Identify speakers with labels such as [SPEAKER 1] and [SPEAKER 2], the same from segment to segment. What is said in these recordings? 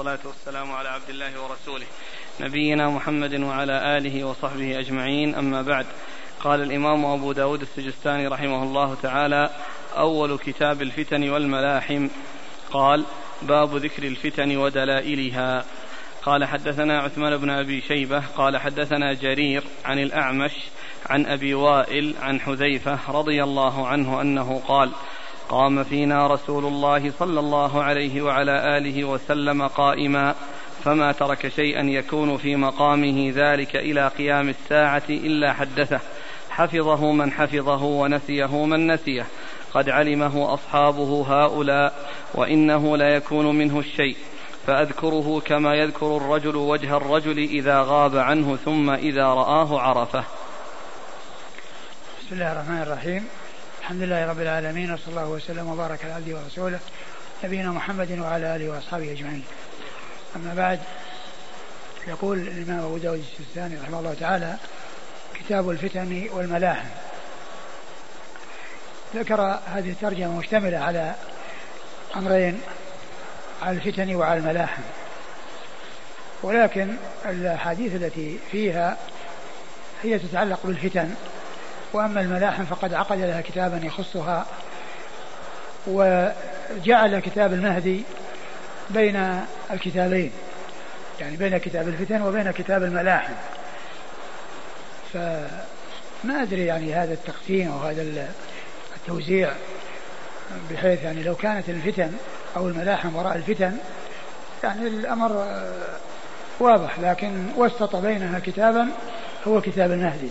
[SPEAKER 1] والصلاة والسلام على عبد الله ورسوله نبينا محمد وعلى آله وصحبه أجمعين. أما بعد قال الإمام أبو داود السجستاني رحمه الله تعالى أول كتاب الفتن والملاحم. قال باب ذكر الفتن ودلائلها. قال حدثنا عثمان بن أبي شيبة. قال حدثنا جرير عن الأعمش عن أبي وائل عن حذيفة رضي الله عنه أنه قال قام فينا رسول الله صلى الله عليه وعلى آله وسلم قائما فما ترك شيئا يكون في مقامه ذلك إلى قيام الساعة إلا حدثه. حفظه من حفظه ونسيه من نسيه. قد علمه أصحابه هؤلاء وإنه ليكون منه الشيء. فأذكره كما يذكر الرجل وجه الرجل إذا غاب عنه ثم إذا رآه عرفه.
[SPEAKER 2] بسم الله الرحمن الرحيم. الحمد لله رب العالمين وصلى الله وسلم وبارك على عبده ورسوله نبينا محمد وعلى آله وأصحابه أجمعين. أما بعد يقول الإمام أبو داود السيستاني رحمه الله تعالى كتاب الفتن والملاحم. ذكر هذه الترجمة مشتملة على أمرين على الفتن وعلى الملاحم. ولكن الحديث التي فيها هي تتعلق بالفتن. وأما الملاحم فقد عقد لها كتابا يخصها وجعل كتاب المهدي بين الكتابين يعني بين كتاب الفتن وبين كتاب الملاحم. فما أدري يعني هذا التقسيم أو هذا التوزيع بحيث يعني لو كانت الفتن أو الملاحم وراء الفتن يعني الأمر واضح لكن وسط بينها كتابا هو كتاب المهدي.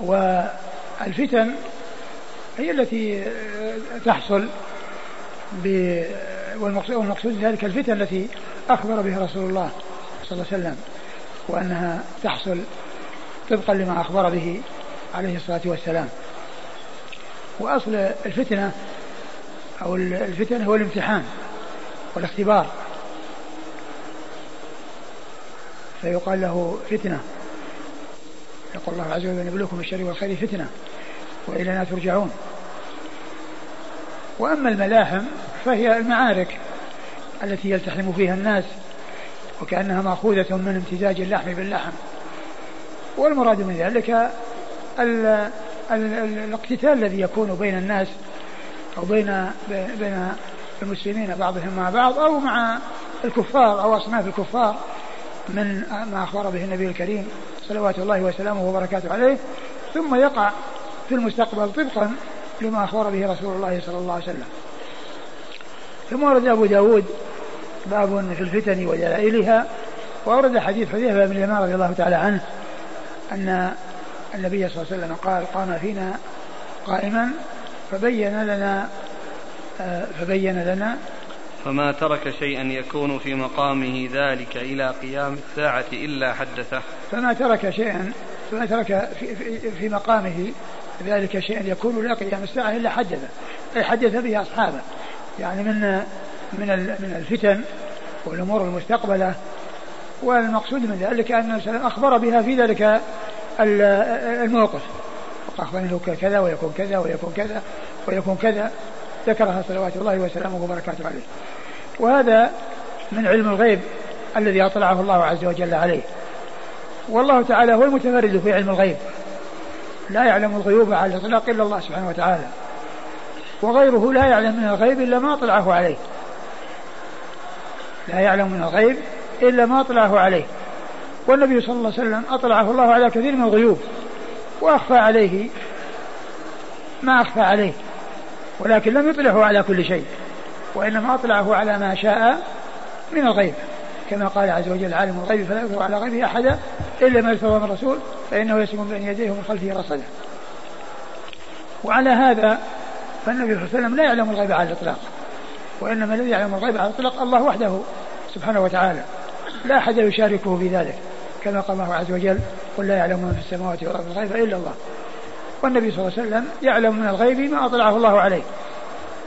[SPEAKER 2] والفتن هي التي تحصل والمقصود ذلك الفتن التي أخبر بها رسول الله صلى الله عليه وسلم وأنها تحصل طبقا لما أخبر به عليه الصلاة والسلام. وأصل الفتنة أو الفتن هو الامتحان والاختبار. فيقال له فتنة. يقول الله عز وجل نبلوكم الشر والخير فتنة وإلينا ترجعون وأما الملاحم فهي المعارك التي يلتحم فيها الناس وكأنها مأخوذة من امتزاج اللحم باللحم. والمراد من ذلك الاقتتال الذي يكون بين الناس أو بين بين المسلمين بعضهم مع بعض أو مع الكفار أو أصناف الكفار من ما أخبر به النبي الكريم. صلوات الله وسلامه وبركاته عليه ثم يقع في المستقبل طبقا لما أخبر به رسول الله صلى الله عليه وسلم. ثم ورد أبو داود باب في الفتن ودلائلها وأورد حديث حذيفة بن اليمان رضي الله تعالى عنه أن النبي صلى الله عليه وسلم قال قام فينا قائما فبين لنا فبين لنا.
[SPEAKER 1] فما ترك شيئا يكون في مقامه ذلك إلى قيام الساعة إلا حدثه.
[SPEAKER 2] فما ترك شيئا فما ترك في, في, في مقامه ذلك شيئا يكون إلى قيام الساعة إلا حدثه أي حدث به أصحابه. يعني من من من الفتن والأمور المستقبلة. والمقصود من ذلك أن أخبر بها في ذلك الموقف. أخبر أنه كذا ويكون كذا ويكون كذا ويكون كذا. ذكرها صلوات الله وسلامه وبركاته عليه. وهذا من علم الغيب الذي أطلعه الله عز وجل عليه. والله تعالى هو المتفرد في علم الغيب. لا يعلم الغيوب على الإطلاق إلا الله سبحانه وتعالى. وغيره لا يعلم من الغيب إلا ما أطلعه عليه. لا يعلم من الغيب إلا ما أطلعه عليه. والنبي صلى الله عليه وسلم أطلعه الله على كثير من الغيوب. وأخفى عليه ما أخفى عليه. ولكن لم يطلعه على كل شيء. وإنما أطلعه على ما شاء من الغيب. كما قال عز وجل عالم الغيب فلا يظهر على غيبه أحدا إلا ما يرتضى من الرسول فإنه يسلم بين يديه ومن خلفه رصدا وعلى هذا فالنبي صلى الله عليه وسلم لا يعلم الغيب على الإطلاق. وإنما الذي يعلم الغيب على الإطلاق الله وحده سبحانه وتعالى. لا أحد يشاركه في ذلك كما قال الله عز وجل قل لا يعلم من في السماوات والأرض الغيب إلا الله. والنبي صلى الله عليه وسلم يعلم من الغيب ما أطلعه الله عليه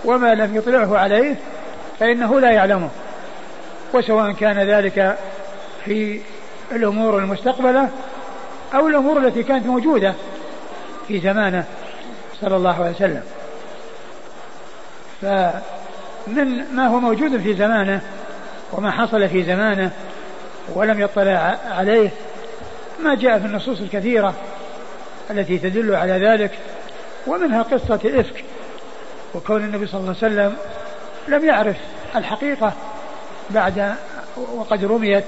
[SPEAKER 2] وما لم يطلعه عليه فإنه لا يعلمه. وسواء كان ذلك في الأمور المستقبلة أو الأمور التي كانت موجودة في زمانه صلى الله عليه وسلم. من ما هو موجود في زمانه وما حصل في زمانه ولم يطلع عليه ما جاء في النصوص الكثيرة التي تدل على ذلك ومنها قصة الإفك وكون النبي صلى الله عليه وسلم لم يعرف الحقيقة بعد وقد رميت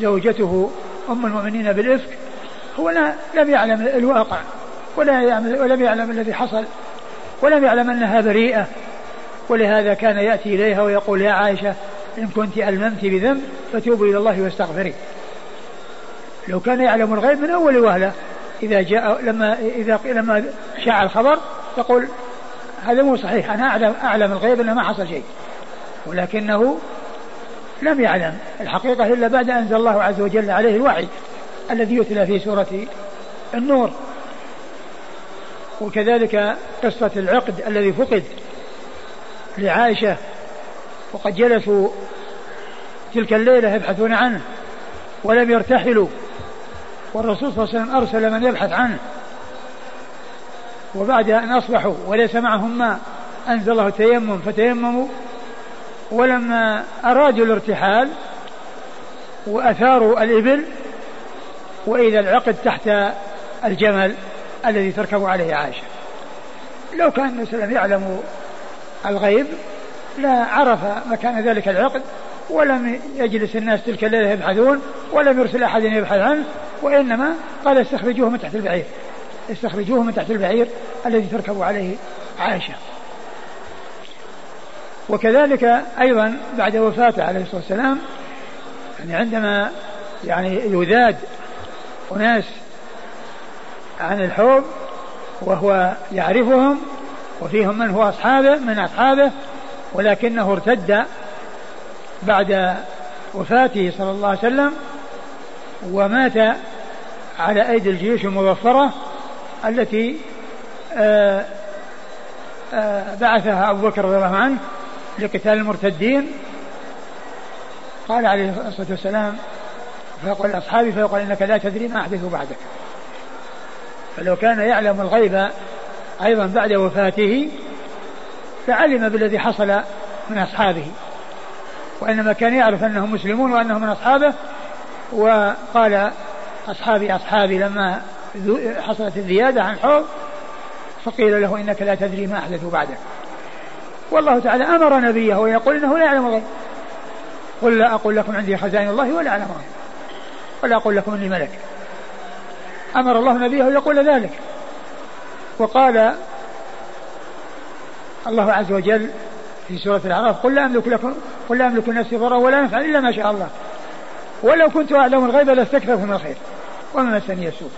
[SPEAKER 2] زوجته أم المؤمنين بالإفك هو لا لم يعلم الواقع ولا يعلم ولم يعلم الذي حصل ولم يعلم أنها بريئة. ولهذا كان يأتي إليها ويقول يا عائشة إن كنت ألممت بذنب فتوبي إلى الله واستغفري. لو كان يعلم الغيب من أول وهلة إذا جاء لما إذا لما شاع الخبر يقول هذا مو صحيح أنا أعلم أعلم الغيب أنه ما حصل شيء. ولكنه لم يعلم الحقيقة إلا بعد أن أنزل الله عز وجل عليه الوحي الذي يتلى في سورة النور. وكذلك قصة العقد الذي فقد لعائشة وقد جلسوا تلك الليلة يبحثون عنه ولم يرتحلوا. والرسول صلى الله عليه وسلم أرسل من يبحث عنه. وبعد أن أصبحوا وليس معهم ماء أنزل الله التيمم فتيمموا ولما أرادوا الارتحال وأثاروا الإبل وإذا العقد تحت الجمل الذي تركب عليه عائشة. لو كان النبي صلى الله عليه وسلم يعلم الغيب لا عرف مكان ذلك العقد ولم يجلس الناس تلك الليلة يبحثون ولم يرسل أحد يبحث عنه وإنما قال استخرجوه من تحت البعير. استخرجوه من تحت البعير الذي تركب عليه عائشة. وكذلك أيضا بعد وفاته عليه الصلاة والسلام يعني عندما يعني يذاد أناس عن الحوض وهو يعرفهم وفيهم من هو أصحابه من أصحابه ولكنه ارتد بعد وفاته صلى الله عليه وسلم ومات على أيدي الجيوش المظفرة التي آآ آه، آآ آه، بعثها أبو بكر رضي الله عنه لقتال المرتدين؟ قال عليه الصلاة والسلام فيقول لأصحابه فيقول إنك لا تدري ما أحدث بعدك. فلو كان يعلم الغيب أيضا بعد وفاته فعلم بالذي حصل من أصحابه. وإنما كان يعرف أنهم مسلمون وأنهم من أصحابه وقال أصحابي أصحابي لما حصلت الزيادة عن حوض فقيل له إنك لا تدري ما أحدث بعدك. والله تعالى أمر نبيه ويقول إنه لا يعلم الغيب. قل لا أقول لكم عندي خزائن الله ولا أعلم الغيب. ولا أقول لكم إني ملك. أمر الله نبيه يقول ذلك. وقال الله عز وجل في سورة الأعراف قل لا أملك لكم قل لا أملك نفسي ضرا ولا نفعا إلا ما شاء الله. ولو كنت أعلم الغيب لاستكثرت من الخير. وما مسني السوء.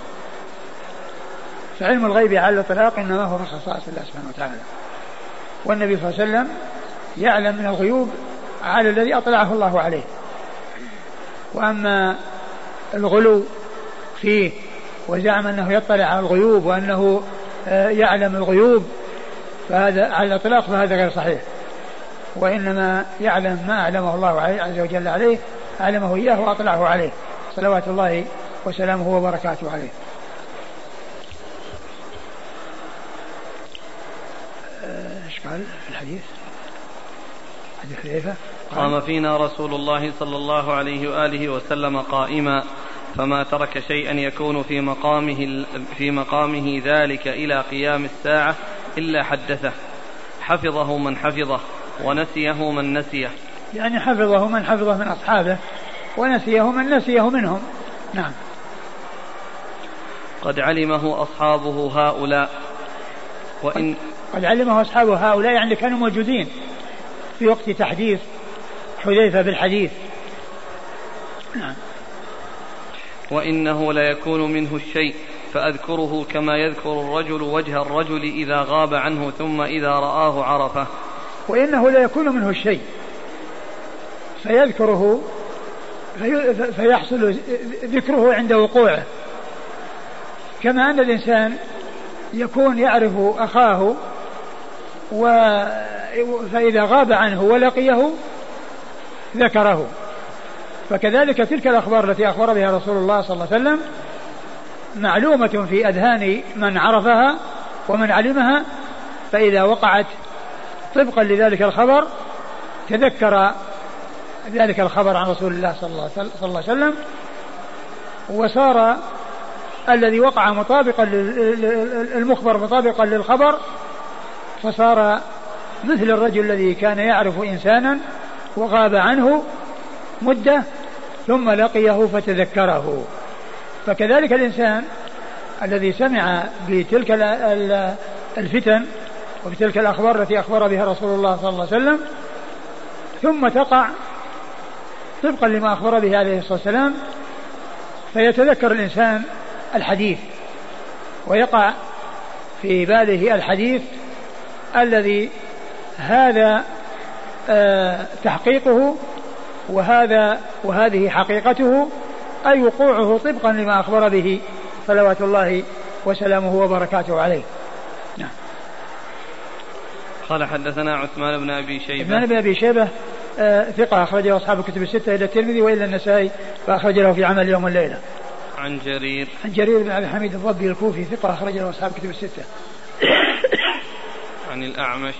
[SPEAKER 2] فعلم الغيب على الإطلاق إنما هو من خصائص الله سبحانه وتعالى والنبي صلى الله عليه وسلم يعلم من الغيوب على الذي أطلعه الله عليه. وأما الغلو فيه وزعم أنه يطلع على الغيوب وأنه آه، يعلم الغيوب فهذا على الإطلاق فهذا غير صحيح. وإنما يعلم ما أعلمه الله عز وجل عليه أعلمه إياه وأطلعه عليه. صلوات الله وسلامه وبركاته عليه. قال في الحديث؟
[SPEAKER 1] حديث حذيفة قام فينا رسول الله صلى الله عليه وآله وسلم قائما فما ترك شيئا يكون في مقامه في مقامه ذلك إلى قيام الساعة إلا حدثه. حفظه من حفظه ونسيه من نسيه.
[SPEAKER 2] يعني حفظه من حفظه من أصحابه ونسيه من نسيه منهم. نعم.
[SPEAKER 1] قد علمه أصحابه هؤلاء
[SPEAKER 2] وإن قد علمه أصحابه هؤلاء يعني كانوا موجودين في وقت تحديث حذيفة بالحديث.
[SPEAKER 1] نعم. وإنه ليكون منه الشيء فأذكره كما يذكر الرجل وجه الرجل إذا غاب عنه ثم إذا رآه عرفه.
[SPEAKER 2] وإنه ليكون منه الشيء. فيذكره في فيحصل ذكره عند وقوعه. كما أن الإنسان يكون يعرف أخاه و فإذا غاب عنه ولقيه ذكره. فكذلك تلك الأخبار التي أخبر بها رسول الله صلى الله عليه وسلم معلومة في أذهان من عرفها ومن علمها فإذا وقعت طبقا لذلك الخبر تذكر ذلك الخبر عن رسول الله صلى الله, عليه وسلم وصار الذي وقع مطابقا المخبر مطابقا للخبر فصار مثل الرجل الذي كان يعرف إنسانا وغاب عنه مدة ثم لقيه فتذكره. فكذلك الإنسان الذي سمع بتلك الفتن وبتلك الأخبار التي أخبر بها رسول الله صلى الله عليه وسلم ثم تقع طبقا لما أخبر به عليه الصلاة والسلام فيتذكر الإنسان الحديث ويقع في باله الحديث الذي هذا آه تحقيقه وهذا وهذه حقيقته أي وقوعه طبقا لما أخبر به صلوات الله وسلامه وبركاته عليه نعم
[SPEAKER 1] قال حدثنا عثمان بن أبي شيبة
[SPEAKER 2] عثمان بن أبي شيبة آه ثقة أخرجه أصحاب الكتب الستة إلى الترمذي وإلا النسائي فأخرج له في عمل يوم الليلة.
[SPEAKER 1] عن جرير
[SPEAKER 2] عن جرير بن عبد الحميد الضبي الكوفي ثقة أخرج له أصحاب الكتب الستة.
[SPEAKER 1] عن الأعمش.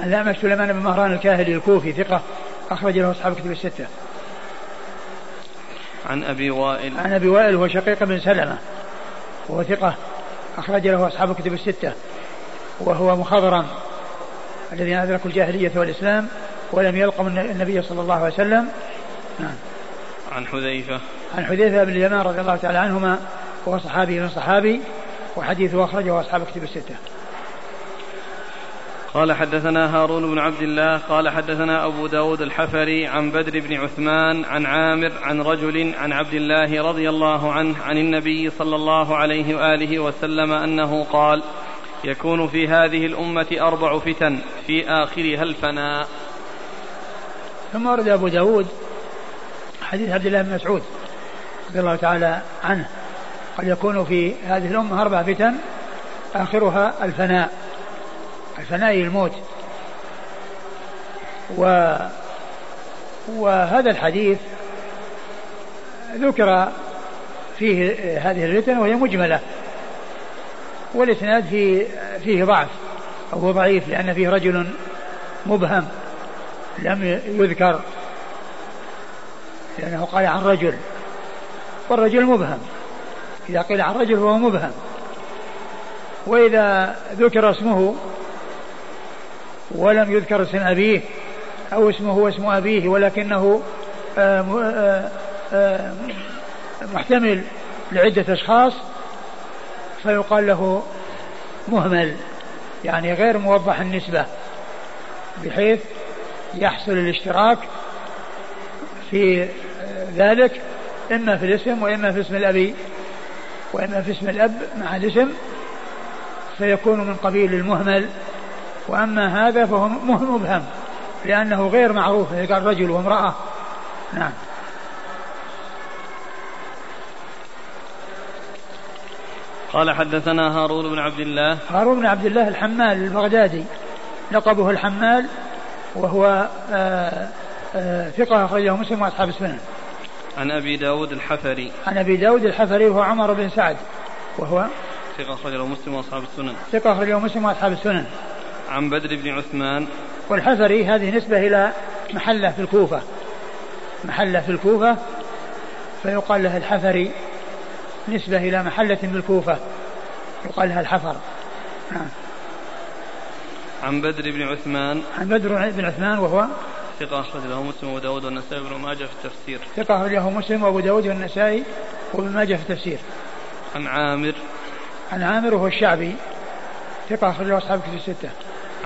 [SPEAKER 2] عن الأعمش سليمان بن مهران الكاهلي الكوفي ثقة أخرج له أصحاب الكتب الستة.
[SPEAKER 1] عن أبي وائل.
[SPEAKER 2] عن أبي وائل هو شقيق بن سلمة وهو ثقة أخرج له أصحاب الكتب الستة. وهو مخضرم الذين أدركوا الجاهلية والإسلام ولم يلقوا النبي صلى الله عليه وسلم. نعم.
[SPEAKER 1] عن حذيفة.
[SPEAKER 2] عن حذيفة بن اليمان رضي الله تعالى عنهما وهو صحابي من صحابي وحديثه أخرجه أصحاب كتب الستة.
[SPEAKER 1] قال حدثنا هارون بن عبد الله قال حدثنا أبو داود الحفري عن بدر بن عثمان عن عامر عن رجل عن عبد الله رضي الله عنه عن النبي صلى الله عليه وآله وسلم أنه قال يكون في هذه الأمة أربع فتن في آخرها الفناء.
[SPEAKER 2] ثم ورد أبو داود حديث عبد الله بن مسعود رضي الله تعالى عنه قد يكون في هذه الأمة أربع فتن آخرها الفناء. الفناء الموت. و وهذا الحديث ذكر فيه هذه الفتن وهي مجملة. والإسناد فيه, فيه ضعف. أو هو ضعيف لأن فيه رجل مبهم لم يذكر. لأنه قال عن رجل. والرجل مبهم. إذا قيل عن رجل فهو مبهم. وإذا ذكر اسمه ولم يذكر اسم أبيه أو اسمه هو اسم أبيه ولكنه آه، آه، آه، محتمل لعدة أشخاص فيقال له مهمل يعني غير موضح النسبة بحيث يحصل الاشتراك في ذلك إما في الاسم وإما في اسم الأبي وإما في اسم الأب مع الاسم فيكون من قبيل المهمل وأما هذا فهو مبهم لأنه غير معروف إذا قال رجل وامرأة. نعم.
[SPEAKER 1] قال حدثنا هارون بن عبد الله.
[SPEAKER 2] هارون بن عبد الله الحمال البغدادي. لقبه الحمال وهو آه، آه، ثقة أخرجه مسلم وأصحاب السنن.
[SPEAKER 1] عن أبي داود الحفري.
[SPEAKER 2] عن أبي داود الحفري وهو عمر بن سعد وهو
[SPEAKER 1] ثقة أخرجه مسلم وأصحاب السنن.
[SPEAKER 2] ثقة أخرجه مسلم وأصحاب السنن.
[SPEAKER 1] عن بدر بن عثمان.
[SPEAKER 2] والحفري هذه نسبة إلى محلة في الكوفة. محلة في الكوفة فيقال له الحفري نسبة إلى محلة بالكوفة يقال لها الحفر. نعم.
[SPEAKER 1] عن بدر بن عثمان.
[SPEAKER 2] عن بدر بن عثمان وهو
[SPEAKER 1] ثقة أخرج له مسلم وأبو داود والنسائي وابن ماجه في التفسير.
[SPEAKER 2] ثقة أخرج له مسلم وأبو داود والنسائي وابن ماجه في التفسير.
[SPEAKER 1] عن عامر.
[SPEAKER 2] عن عامر وهو الشعبي. ثقة أخرج له أصحاب كتب الستة.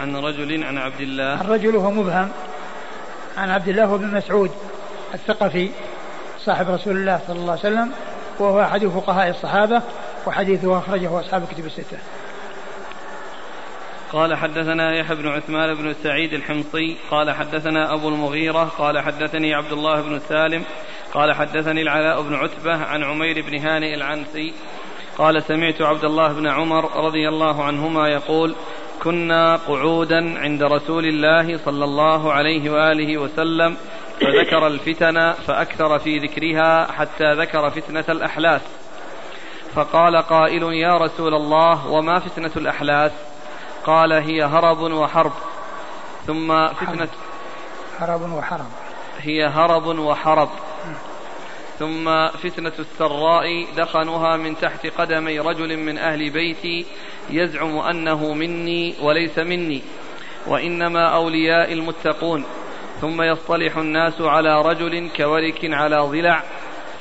[SPEAKER 1] عن رجل عن عبد الله.
[SPEAKER 2] عن رجل وهو مبهم. عن عبد الله بن مسعود الثقفي صاحب رسول الله صلى الله عليه وسلم وهو أحد فقهاء الصحابة وحديثه أخرجه أصحاب الكتب الستة.
[SPEAKER 1] قال حدثنا يحيى بن عثمان بن سعيد الحمصي قال حدثنا أبو المغيرة قال حدثني عبد الله بن سالم قال حدثني العلاء بن عتبة عن عمير بن هانئ العنسي قال سمعت عبد الله بن عمر رضي الله عنهما يقول كنا قعودا عند رسول الله صلى الله عليه وآله وسلم فذكر الفتن فأكثر في ذكرها حتى ذكر فتنة الأحلاس. فقال قائل يا رسول الله وما فتنة الأحلاس؟ قال هي هرب وحرب. ثم فتنة
[SPEAKER 2] هرب وحرب.
[SPEAKER 1] هي هرب وحرب. ثم فتنة السراء دخنها من تحت قدمي رجل من أهل بيتي يزعم أنه مني وليس مني وإنما أولياء المتقون. ثم يصطلح الناس على رجل كورك على ضلع.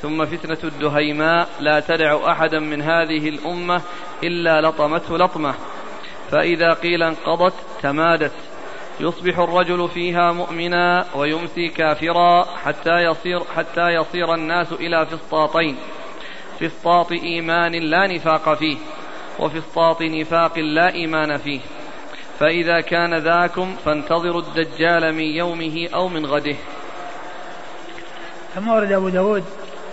[SPEAKER 1] ثم فتنة الدهيماء لا تدع أحدا من هذه الأمة إلا لطمته لطمة. فإذا قيل انقضت تمادت. يصبح الرجل فيها مؤمنا ويمسي كافرا حتى يصير حتى يصير الناس إلى فسطاطين. فسطاط إيمان لا نفاق فيه وفسطاط نفاق لا إيمان فيه. فإذا كان ذاكم فانتظروا الدجال من يومه أو من غده.
[SPEAKER 2] ثم ورد أبو داود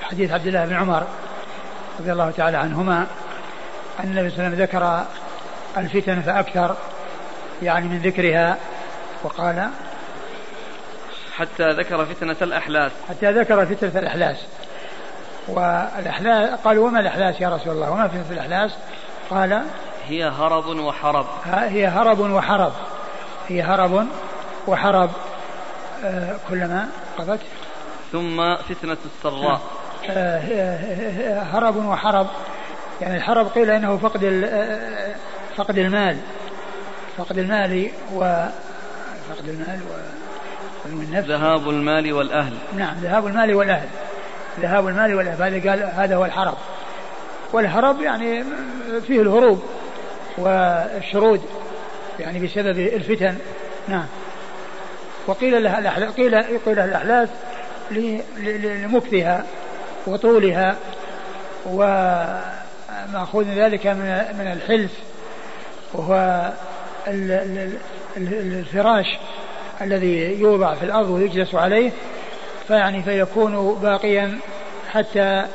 [SPEAKER 2] حديث عبد الله بن عمر رضي الله تعالى عنهما أن النبي صلى الله عليه وسلم ذكر الفتن فأكثر يعني من ذكرها وقال
[SPEAKER 1] حتى ذكر فتنة الأحلاس.
[SPEAKER 2] حتى ذكر فتنة الأحلاس. والأحلاس قالوا وما الأحلاس يا رسول الله؟ وما فتنة الأحلاس؟ قال
[SPEAKER 1] هي هرب وحرب.
[SPEAKER 2] هي هرب وحرب. هي هرب وحرب. آه كلما قضت.
[SPEAKER 1] ثم فتنة السراء.
[SPEAKER 2] آه هرب وحرب. يعني الحرب قيل إنه فقد آه، فقد المال. فقد المال و فقد المال
[SPEAKER 1] والنفس ذهاب المال والأهل.
[SPEAKER 2] نعم ذهاب المال والأهل. ذهاب المال والأهل. هذا قال هذا هو الحرب. والهرب يعني فيه الهروب والشرود يعني بسبب الفتن. نعم. وقيل لها الأحلاس قيل قيل لها الأحلاس لمكثها وطولها ومأخوذ ذلك من من الحلف وهو الفراش الذي يوضع في الأرض ويجلس عليه فيعني فيكون باقيا حتى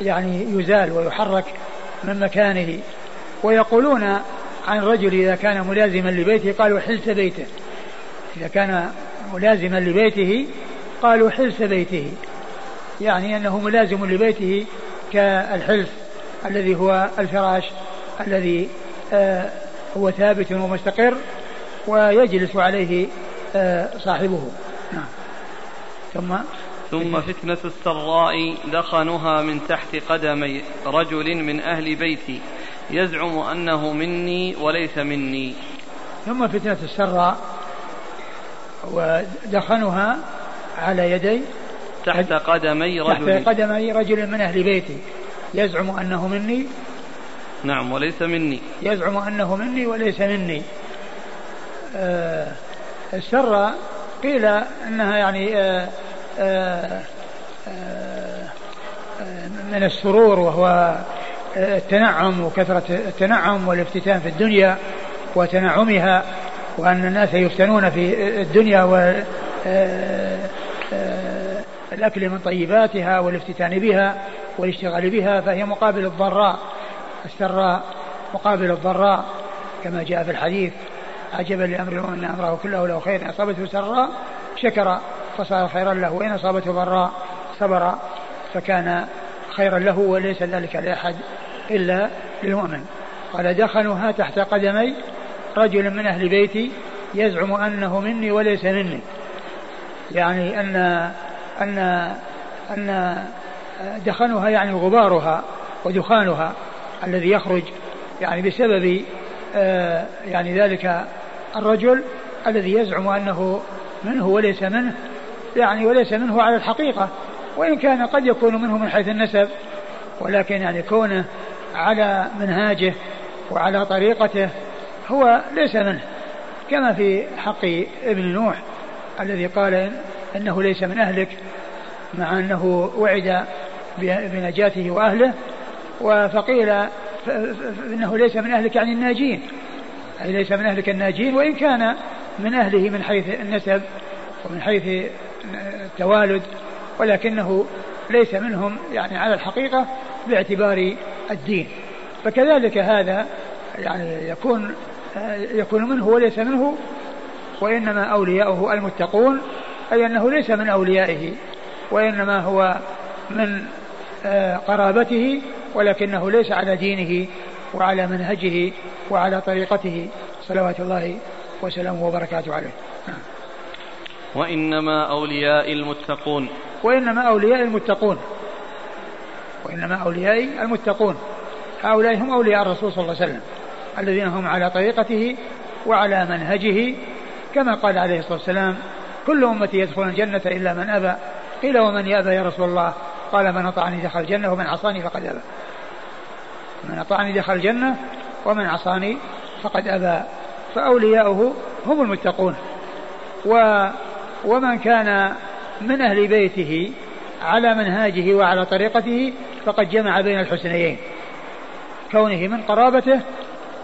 [SPEAKER 2] يعني يزال ويحرك من مكانه. ويقولون عن الرجل إذا كان ملازما لبيته قالوا حلس بيته. إذا كان ملازما لبيته قالوا حلس بيته. يعني أنه ملازم لبيته كالحلس الذي هو الفراش الذي آه هو ثابت ومستقر. ويجلس عليه آه صاحبه. نعم.
[SPEAKER 1] ثم؟ ثم فتنة السراء دخنها من تحت قدمي رجل من أهل بيتي يزعم أنه مني وليس مني.
[SPEAKER 2] ثم فتنة السراء ودخنها على يدي
[SPEAKER 1] تحت قدمي رجل.
[SPEAKER 2] تحت قدمي رجل من أهل بيتي يزعم أنه مني.
[SPEAKER 1] نعم وليس مني.
[SPEAKER 2] يزعم أنه مني وليس مني. آه السراء قيل أنها يعني آه آه من السرور وهو التنعم وكثرة التنعم والافتتان في الدنيا وتنعمها وأن الناس يفتنون في الدنيا و الأكل من طيباتها والافتتان بها والاشتغال بها فهي مقابل الضراء السراء مقابل الضراء كما جاء في الحديث. عجبا لأمر المؤمن أمره كله له خير إن أصابته سراء شكر فصار خيرا له وإن أصابته ضراء صبر فكان خيرا له وليس ذلك لأحد إلا للمؤمن. قال دخلوها تحت قدمي رجل من أهل بيتي يزعم أنه مني وليس مني. يعني أن أن أن دخنها يعني غبارها ودخانها الذي يخرج يعني بسبب آه، يعني ذلك الرجل الذي يزعم أنه منه وليس منه يعني وليس منه على الحقيقة وإن كان قد يكون منه من حيث النسب ولكن يعني كونه على منهاجه وعلى طريقته هو ليس منه كما في حق ابن نوح الذي قال إنه ليس من أهلك مع أنه وعد بنجاته وأهله فقيل إنه ليس من أهلك يعني الناجين. اي ليس من أهلك الناجين وإن كان من أهله من حيث النسب ومن حيث التوالد ولكنه ليس منهم يعني على الحقيقة باعتبار الدين. فكذلك هذا يعني يكون يكون منه وليس منه وإنما أولياؤه المتقون أي أنه ليس من أوليائه وإنما هو من آه، قرابته ولكنه ليس على دينه وعلى منهجه وعلى طريقته. صلوات الله وسلامه وبركاته عليه.
[SPEAKER 1] وإنما أولياء المتقون.
[SPEAKER 2] وإنما أولياء المتقون. وإنما أولياء المتقون. هؤلاء هم أولياء الرسول صلى الله عليه وسلم. الذين هم على طريقته وعلى منهجه. كما قال عليه الصلاة والسلام كل أمتي يدخلون الجنة إلا من أبى. قيل ومن يأبى يا رسول الله؟ قال من أطعني دخل الجنة ومن عصاني فقد أبى. من أطعني دخل الجنة ومن عصاني فقد أبى فأولياؤه هم المتقون. و ومن كان من أهل بيته على منهاجه وعلى طريقته فقد جمع بين الحسنيين. كونه من قرابته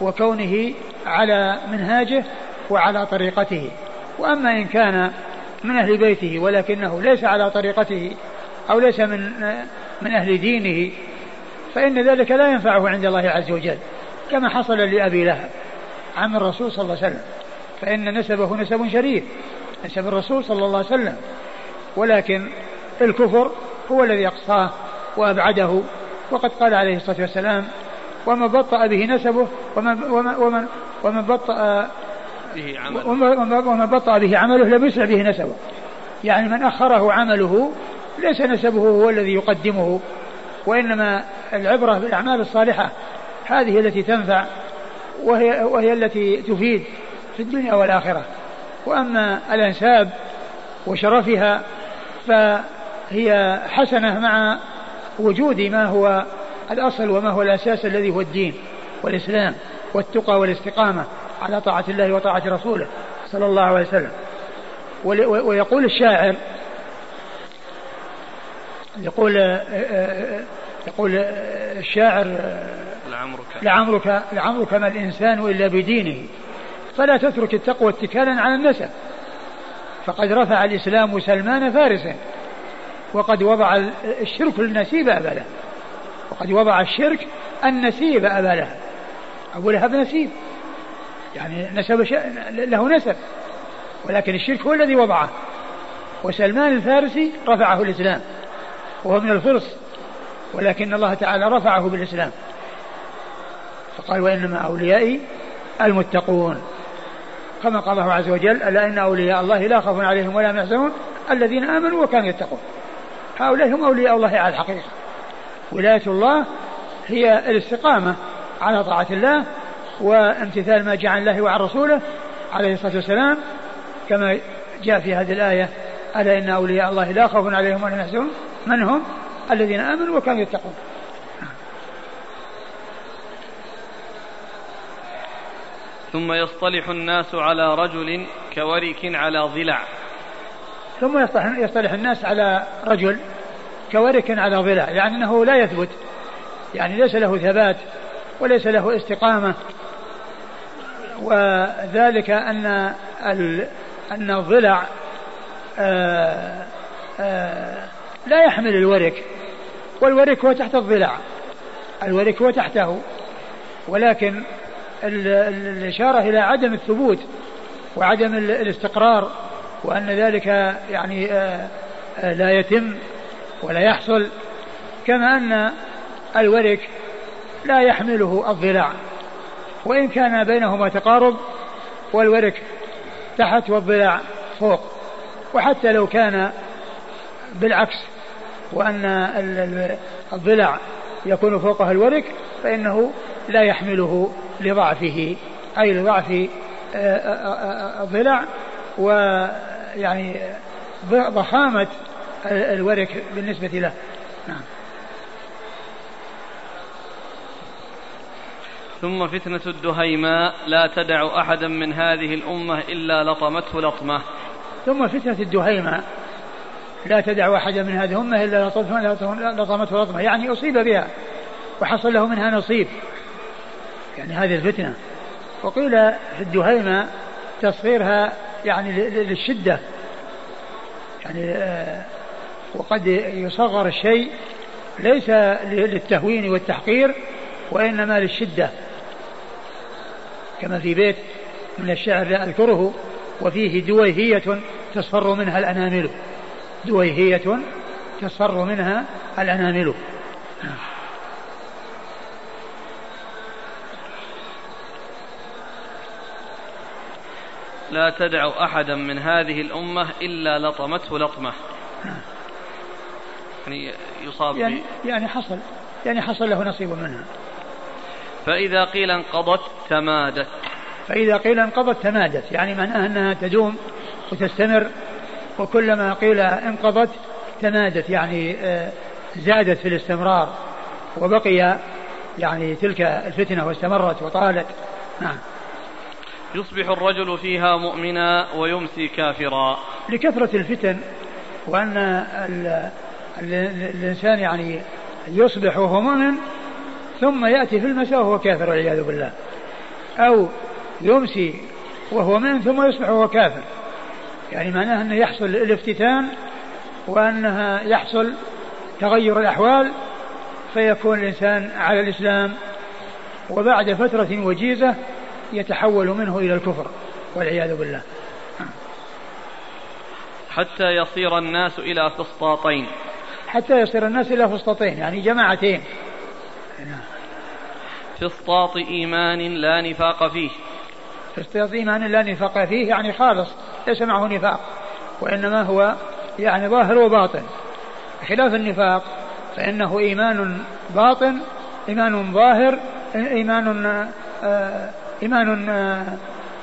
[SPEAKER 2] وكونه على منهاجه وعلى طريقته. وأما إن كان من أهل بيته ولكنه ليس على طريقته أو ليس من من أهل دينه فإن ذلك لا ينفعه عند الله عز وجل. كما حصل لأبي لهب عم الرسول صلى الله عليه وسلم. فإن نسبه نسب شريف نسب الرسول صلى الله عليه وسلم. ولكن الكفر هو الذي أقصاه وأبعده. وقد قال عليه الصلاة والسلام وما بطأ به نسبه ومن ومن ومن, ومن بطأ به عمله. ومن بطأ به عمله لم يسرع به نسبه. يعني من أخره عمله ليس نسبه هو الذي يقدمه وإنما العبرة بالأعمال الصالحة هذه التي تنفع وهي, وهي التي تفيد في الدنيا والآخرة. وأما الأنساب وشرفها فهي حسنة مع وجود ما هو الأصل وما هو الأساس الذي هو الدين والإسلام والتقى والاستقامة على طاعة الله وطاعة رسوله صلى الله عليه وسلم. ويقول الشاعر يقول يقول الشاعر لعمرك. لعمرك لعمرك ما الإنسان إلا بدينه. فلا تترك التقوى اتكالا على النسب. فقد رفع الإسلام سلمان فارسا وقد وضع الشرك النسيب أبا له وقد وضع الشرك النسيب أبا له أبو لهب نسيب. يعني نسب له نسب. ولكن الشرك هو الذي وضعه. وسلمان الفارسي رفعه الإسلام. وهو من الفرس. ولكن الله تعالى رفعه بالإسلام. فقال وإنما أوليائي المتقون. كما قال الله عز وجل ألا إن أولياء الله لا خوف عليهم ولا يحزنون الذين آمنوا وكانوا يتقون. هؤلاء هم أولياء الله على الحقيقة. ولاية الله هي الاستقامة على طاعة الله وامتثال ما جاء عن الله وعن رسوله عليه الصلاة والسلام. كما جاء في هذه الآية ألا إن أولياء الله لا خوف عليهم ولا يحزنون. من هم؟ الذين آمنوا وكانوا يتقون.
[SPEAKER 1] ثم يصطلح الناس على رجل كورك على ضلع.
[SPEAKER 2] ثم يصطلح, يصطلح الناس على رجل كورك على ضلع. يعني أنه لا يثبت. يعني ليس له ثبات وليس له استقامة. وذلك أن أن الضلع آآ آآ لا يحمل الورك. والورك هو تحت الضلع. الورك هو تحته. ولكن الإشارة إلى عدم الثبوت وعدم الاستقرار وأن ذلك يعني آه، آه، لا يتم ولا يحصل كما أن الورك لا يحمله الضلع. وإن كان بينهما تقارب والورك تحت والضلع فوق. وحتى لو كان بالعكس وأن الضلع يكون فوقها الورك فإنه لا يحمله لضعفه أي لضعف آه، آه، آه، الضلع ويعني ضخامة الورك بالنسبة له. نعم.
[SPEAKER 1] ثم فتنة الدهيماء لا تدع أحدا من هذه الأمة إلا لطمته لطمة.
[SPEAKER 2] ثم فتنة الدهيماء لا تدع أحدا من هذه الأمة إلا لطمته لطمة يعني أصيب بها وحصل له منها نصيب. يعني هذه الفتنة. وقيل في الدهيمة تصغيرها يعني للشدة. يعني آه، وقد يصغر الشيء ليس للتهوين والتحقير وإنما للشدة. كما في بيت من الشعر لا أذكره وفيه دويهية تصفر منها الأنامل. دويهية تصفر منها الأنامل.
[SPEAKER 1] لا تدع أحدا من هذه الأمة إلا لطمته لطمة. يعني يصاب
[SPEAKER 2] يعني, يعني حصل يعني حصل له نصيب منها.
[SPEAKER 1] فإذا قيل انقضت تمادت.
[SPEAKER 2] فإذا قيل انقضت تمادت. يعني معناها أنها تدوم وتستمر وكلما قيل انقضت تمادت. يعني آه، زادت في الاستمرار وبقي يعني تلك الفتنة واستمرت وطالت. نعم.
[SPEAKER 1] يصبح الرجل فيها مؤمنا ويمسي كافرا.
[SPEAKER 2] لكثرة الفتن وأن الإنسان يعني يصبح وهو مؤمن ثم يأتي في المساء وهو كافر والعياذ بالله. أو يمسي وهو مؤمن ثم يصبح وهو كافر. يعني معناه أنه يحصل الافتتان وأنها يحصل تغير الأحوال فيكون الإنسان على الإسلام. وبعد فترة وجيزة يتحول منه إلى الكفر والعياذ بالله.
[SPEAKER 1] حتى يصير الناس إلى فسطاطين.
[SPEAKER 2] حتى يصير الناس إلى فسطاطين يعني جماعتين.
[SPEAKER 1] فسطاط إيمان لا نفاق فيه.
[SPEAKER 2] فسطاط إيمان لا نفاق فيه يعني خالص ليس معه نفاق وإنما هو يعني ظاهر وباطن. خلاف النفاق فإنه إيمان باطن إيمان ظاهر إيمان آه إيمان آه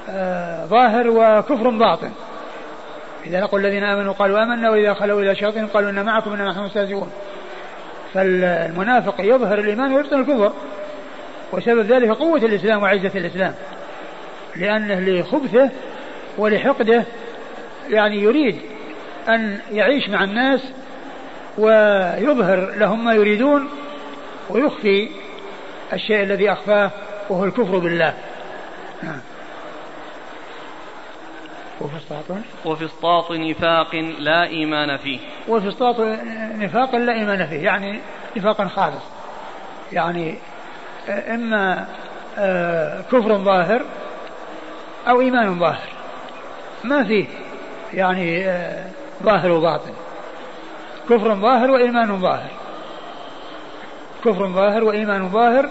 [SPEAKER 2] آه ظاهر وكفر باطن. إذا لقوا الذين آمنوا قالوا آمنا وإذا خلوا إلى شياطين قالوا إن معكم إنما نحن مستهزئون. فالمنافق يظهر الإيمان ويبطن الكفر. وسبب ذلك قوة الإسلام وعزة الإسلام. لأنه لخبثه ولحقده يعني يريد أن يعيش مع الناس ويظهر لهم ما يريدون ويخفي الشيء الذي أخفاه وهو الكفر بالله. نعم
[SPEAKER 1] وفسطاط؟ وفسطاط نفاق لا إيمان فيه.
[SPEAKER 2] وفسطاط نفاق لا إيمان فيه يعني نفاقا خالص. يعني إما آه، كفر ظاهر أو إيمان ظاهر. ما فيه يعني آه، ظاهر وباطن. كفر ظاهر وإيمان ظاهر. كفر ظاهر وإيمان ظاهر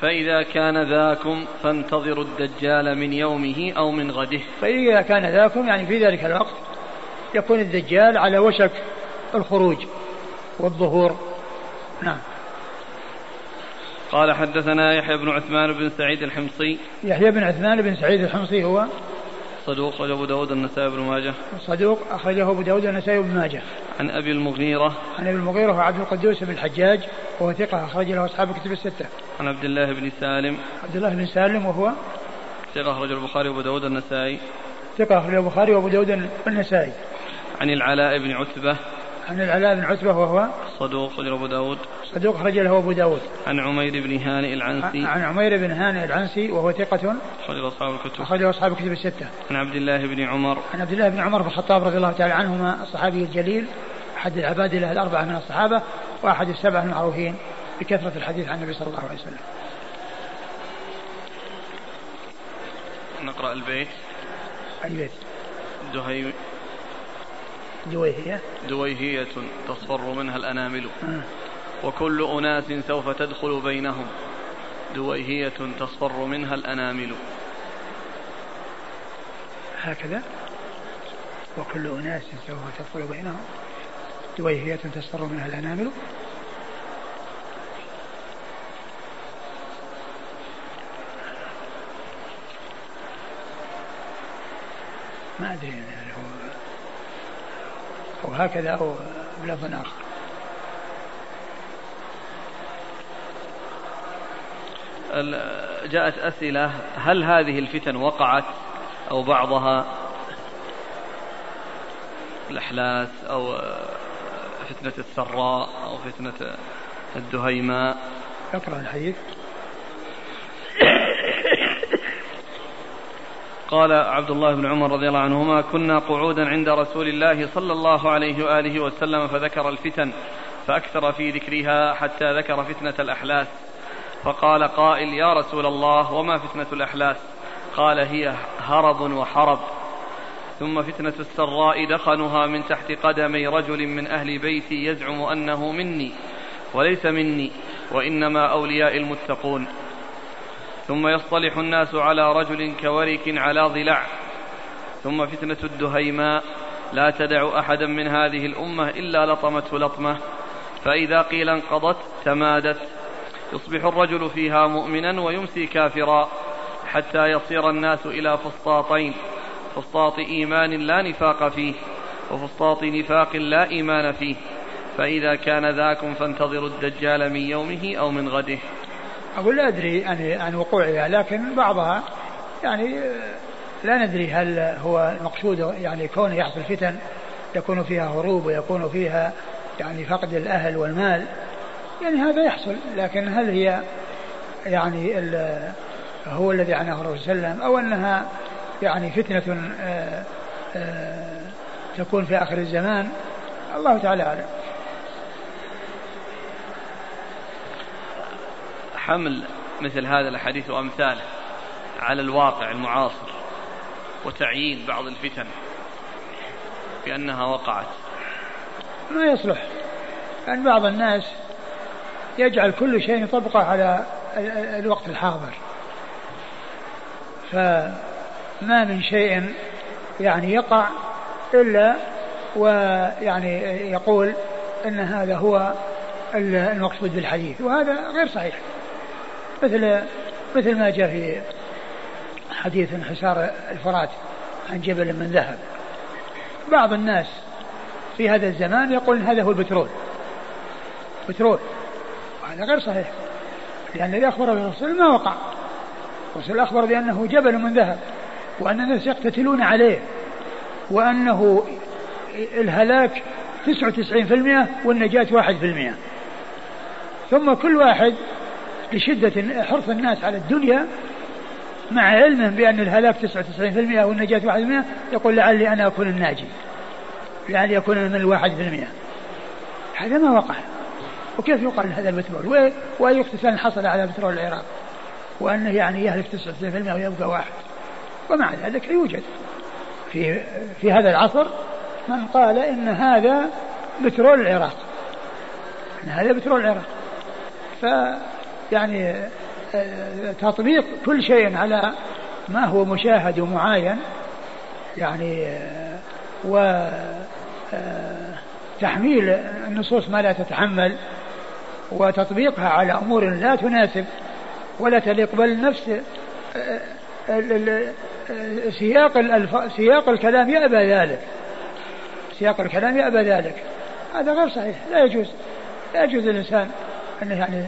[SPEAKER 1] فإذا كان ذاكم فانتظروا الدجال من يومه أو من غده.
[SPEAKER 2] فإذا كان ذاكم يعني في ذلك الوقت يكون الدجال على وشك الخروج والظهور. نعم.
[SPEAKER 1] قال حدثنا يحيى بن عثمان بن سعيد الحمصي.
[SPEAKER 2] يحيى بن عثمان بن سعيد الحمصي هو
[SPEAKER 1] صدوق أخرجه أبو داود النسائي بن ماجه.
[SPEAKER 2] صدوق أخرجه أبو داود النسائي بن ماجه.
[SPEAKER 1] عن أبي المغيرة.
[SPEAKER 2] عن أبي المغيرة وعبد القدوس بن الحجاج وهو ثقة أخرج له أصحاب الكتب الستة.
[SPEAKER 1] عن عبد الله بن سالم.
[SPEAKER 2] عبد الله بن سالم وهو
[SPEAKER 1] ثقة أخرجه البخاري وأبو داود النسائي.
[SPEAKER 2] ثقة أخرجه البخاري وأبو داود النسائي.
[SPEAKER 1] عن العلاء بن عتبة.
[SPEAKER 2] عن العلاء بن عتبة وهو؟
[SPEAKER 1] صدوق أخرجه أبو داود.
[SPEAKER 2] صدوق أخرج له أبو داود.
[SPEAKER 1] عن عمير بن هانئ العنسي.
[SPEAKER 2] عن عمير بن هانئ العنسي وهو ثقة.
[SPEAKER 1] أخرج أصحاب الكتب.
[SPEAKER 2] أخرج أصحاب الكتب الستة.
[SPEAKER 1] عن عبد الله بن عمر.
[SPEAKER 2] عن عبد الله بن عمر بن الخطاب رضي الله تعالى عنهما الصحابي الجليل أحد العباد له الأربعة من الصحابة وأحد السبعة المعروفين بكثرة الحديث عن النبي صلى الله عليه وسلم.
[SPEAKER 1] نقرأ البيت.
[SPEAKER 2] أي بيت
[SPEAKER 1] دهي
[SPEAKER 2] دويهية.
[SPEAKER 1] دويهية تصفر منها الأنامل.
[SPEAKER 2] آه.
[SPEAKER 1] وكل أناس سوف تدخل بينهم. دويهية تصفر منها الأنامل.
[SPEAKER 2] هكذا. وكل أناس سوف تدخل بينهم. دويهية تصفر منها الأنامل. ما أدري. أو هكذا أو بلفظ آخر.
[SPEAKER 1] جاءت أسئلة هل هذه الفتن وقعت أو بعضها؟ الأحلاس أو فتنة السراء أو فتنة الدهيماء.
[SPEAKER 2] اقرأ الحديث.
[SPEAKER 1] قال عبد الله بن عمر رضي الله عنهما كنا قعودا عند رسول الله صلى الله عليه وآله وسلم فذكر الفتن فأكثر في ذكرها حتى ذكر فتنة الأحلاس. فقال قائل يا رسول الله وما فتنة الأحلاس؟ قال هي هرب وحرب. ثم فتنة السراء دخنها من تحت قدمي رجل من أهل بيتي يزعم أنه مني وليس مني وإنما أولياء المتقون. ثم يصطلح الناس على رجل كورك على ضلع. ثم فتنة الدهيماء. لا تدع أحدا من هذه الأمة إلا لطمته لطمة. فإذا قيل انقضت تمادت. يصبح الرجل فيها مؤمنا ويمسي كافرا حتى يصير الناس إلى فسطاطين. فسطاط إيمان لا نفاق فيه وفسطاط نفاق لا إيمان فيه. فإذا كان ذاكم فانتظروا الدجال من يومه أو من غده.
[SPEAKER 2] أقول لا أدري عن عن وقوعها لكن بعضها يعني لا ندري هل هو المقصود يعني كونه يحصل فتن يكون فيها هروب ويكون فيها يعني فقد الأهل والمال يعني هذا يحصل لكن هل هي يعني هو الذي عناه الرسول صلى الله عليه وسلم أو أنها يعني فتنة آآ آآ تكون في آخر الزمان الله تعالى أعلم.
[SPEAKER 1] حمل مثل هذا الحديث وأمثاله على الواقع المعاصر وتعيين بعض الفتن بأنها وقعت.
[SPEAKER 2] ما يصلح. لأن بعض الناس يجعل كل شيء يطبقه على الوقت الحاضر. فما من شيء يعني يقع إلا ويعني يقول أن هذا هو المقصود بالحديث. وهذا غير صحيح. مثل مثل ما جاء في حديث انحسار الفرات عن جبل من ذهب. بعض الناس في هذا الزمان يقول هذا هو البترول. بترول. وهذا غير صحيح. لأن الذي أخبر به الرسول ما وقع. الرسول أخبر بأنه جبل من ذهب وأن الناس يقتتلون عليه وأنه الهلاك 99% والنجاة 1% ثم كل واحد لشدة حرص الناس على الدنيا مع علمه بأن الهلاك 99% والنجاة 1% يقول لعلي أنا أكون الناجي. لعلي أكون من الواحد في المئة. هذا ما وقع. وكيف يقال هذا البترول وأي اقتتال حصل على بترول العراق؟ وأنه يعني يهلك 99% ويبقى واحد. ومع ذلك يوجد. في في هذا العصر من قال إن هذا بترول العراق. إن هذا بترول العراق. ف يعني آه، تطبيق كل شيء على ما هو مشاهد ومعاين يعني آه، و آه، تحميل النصوص ما لا تتحمل وتطبيقها على أمور لا تناسب ولا تليق بل نفس سياق سياق الكلام يأبى ذلك. سياق الكلام يأبى ذلك. هذا غير صحيح. لا يجوز. لا يجوز للإنسان أنه يعني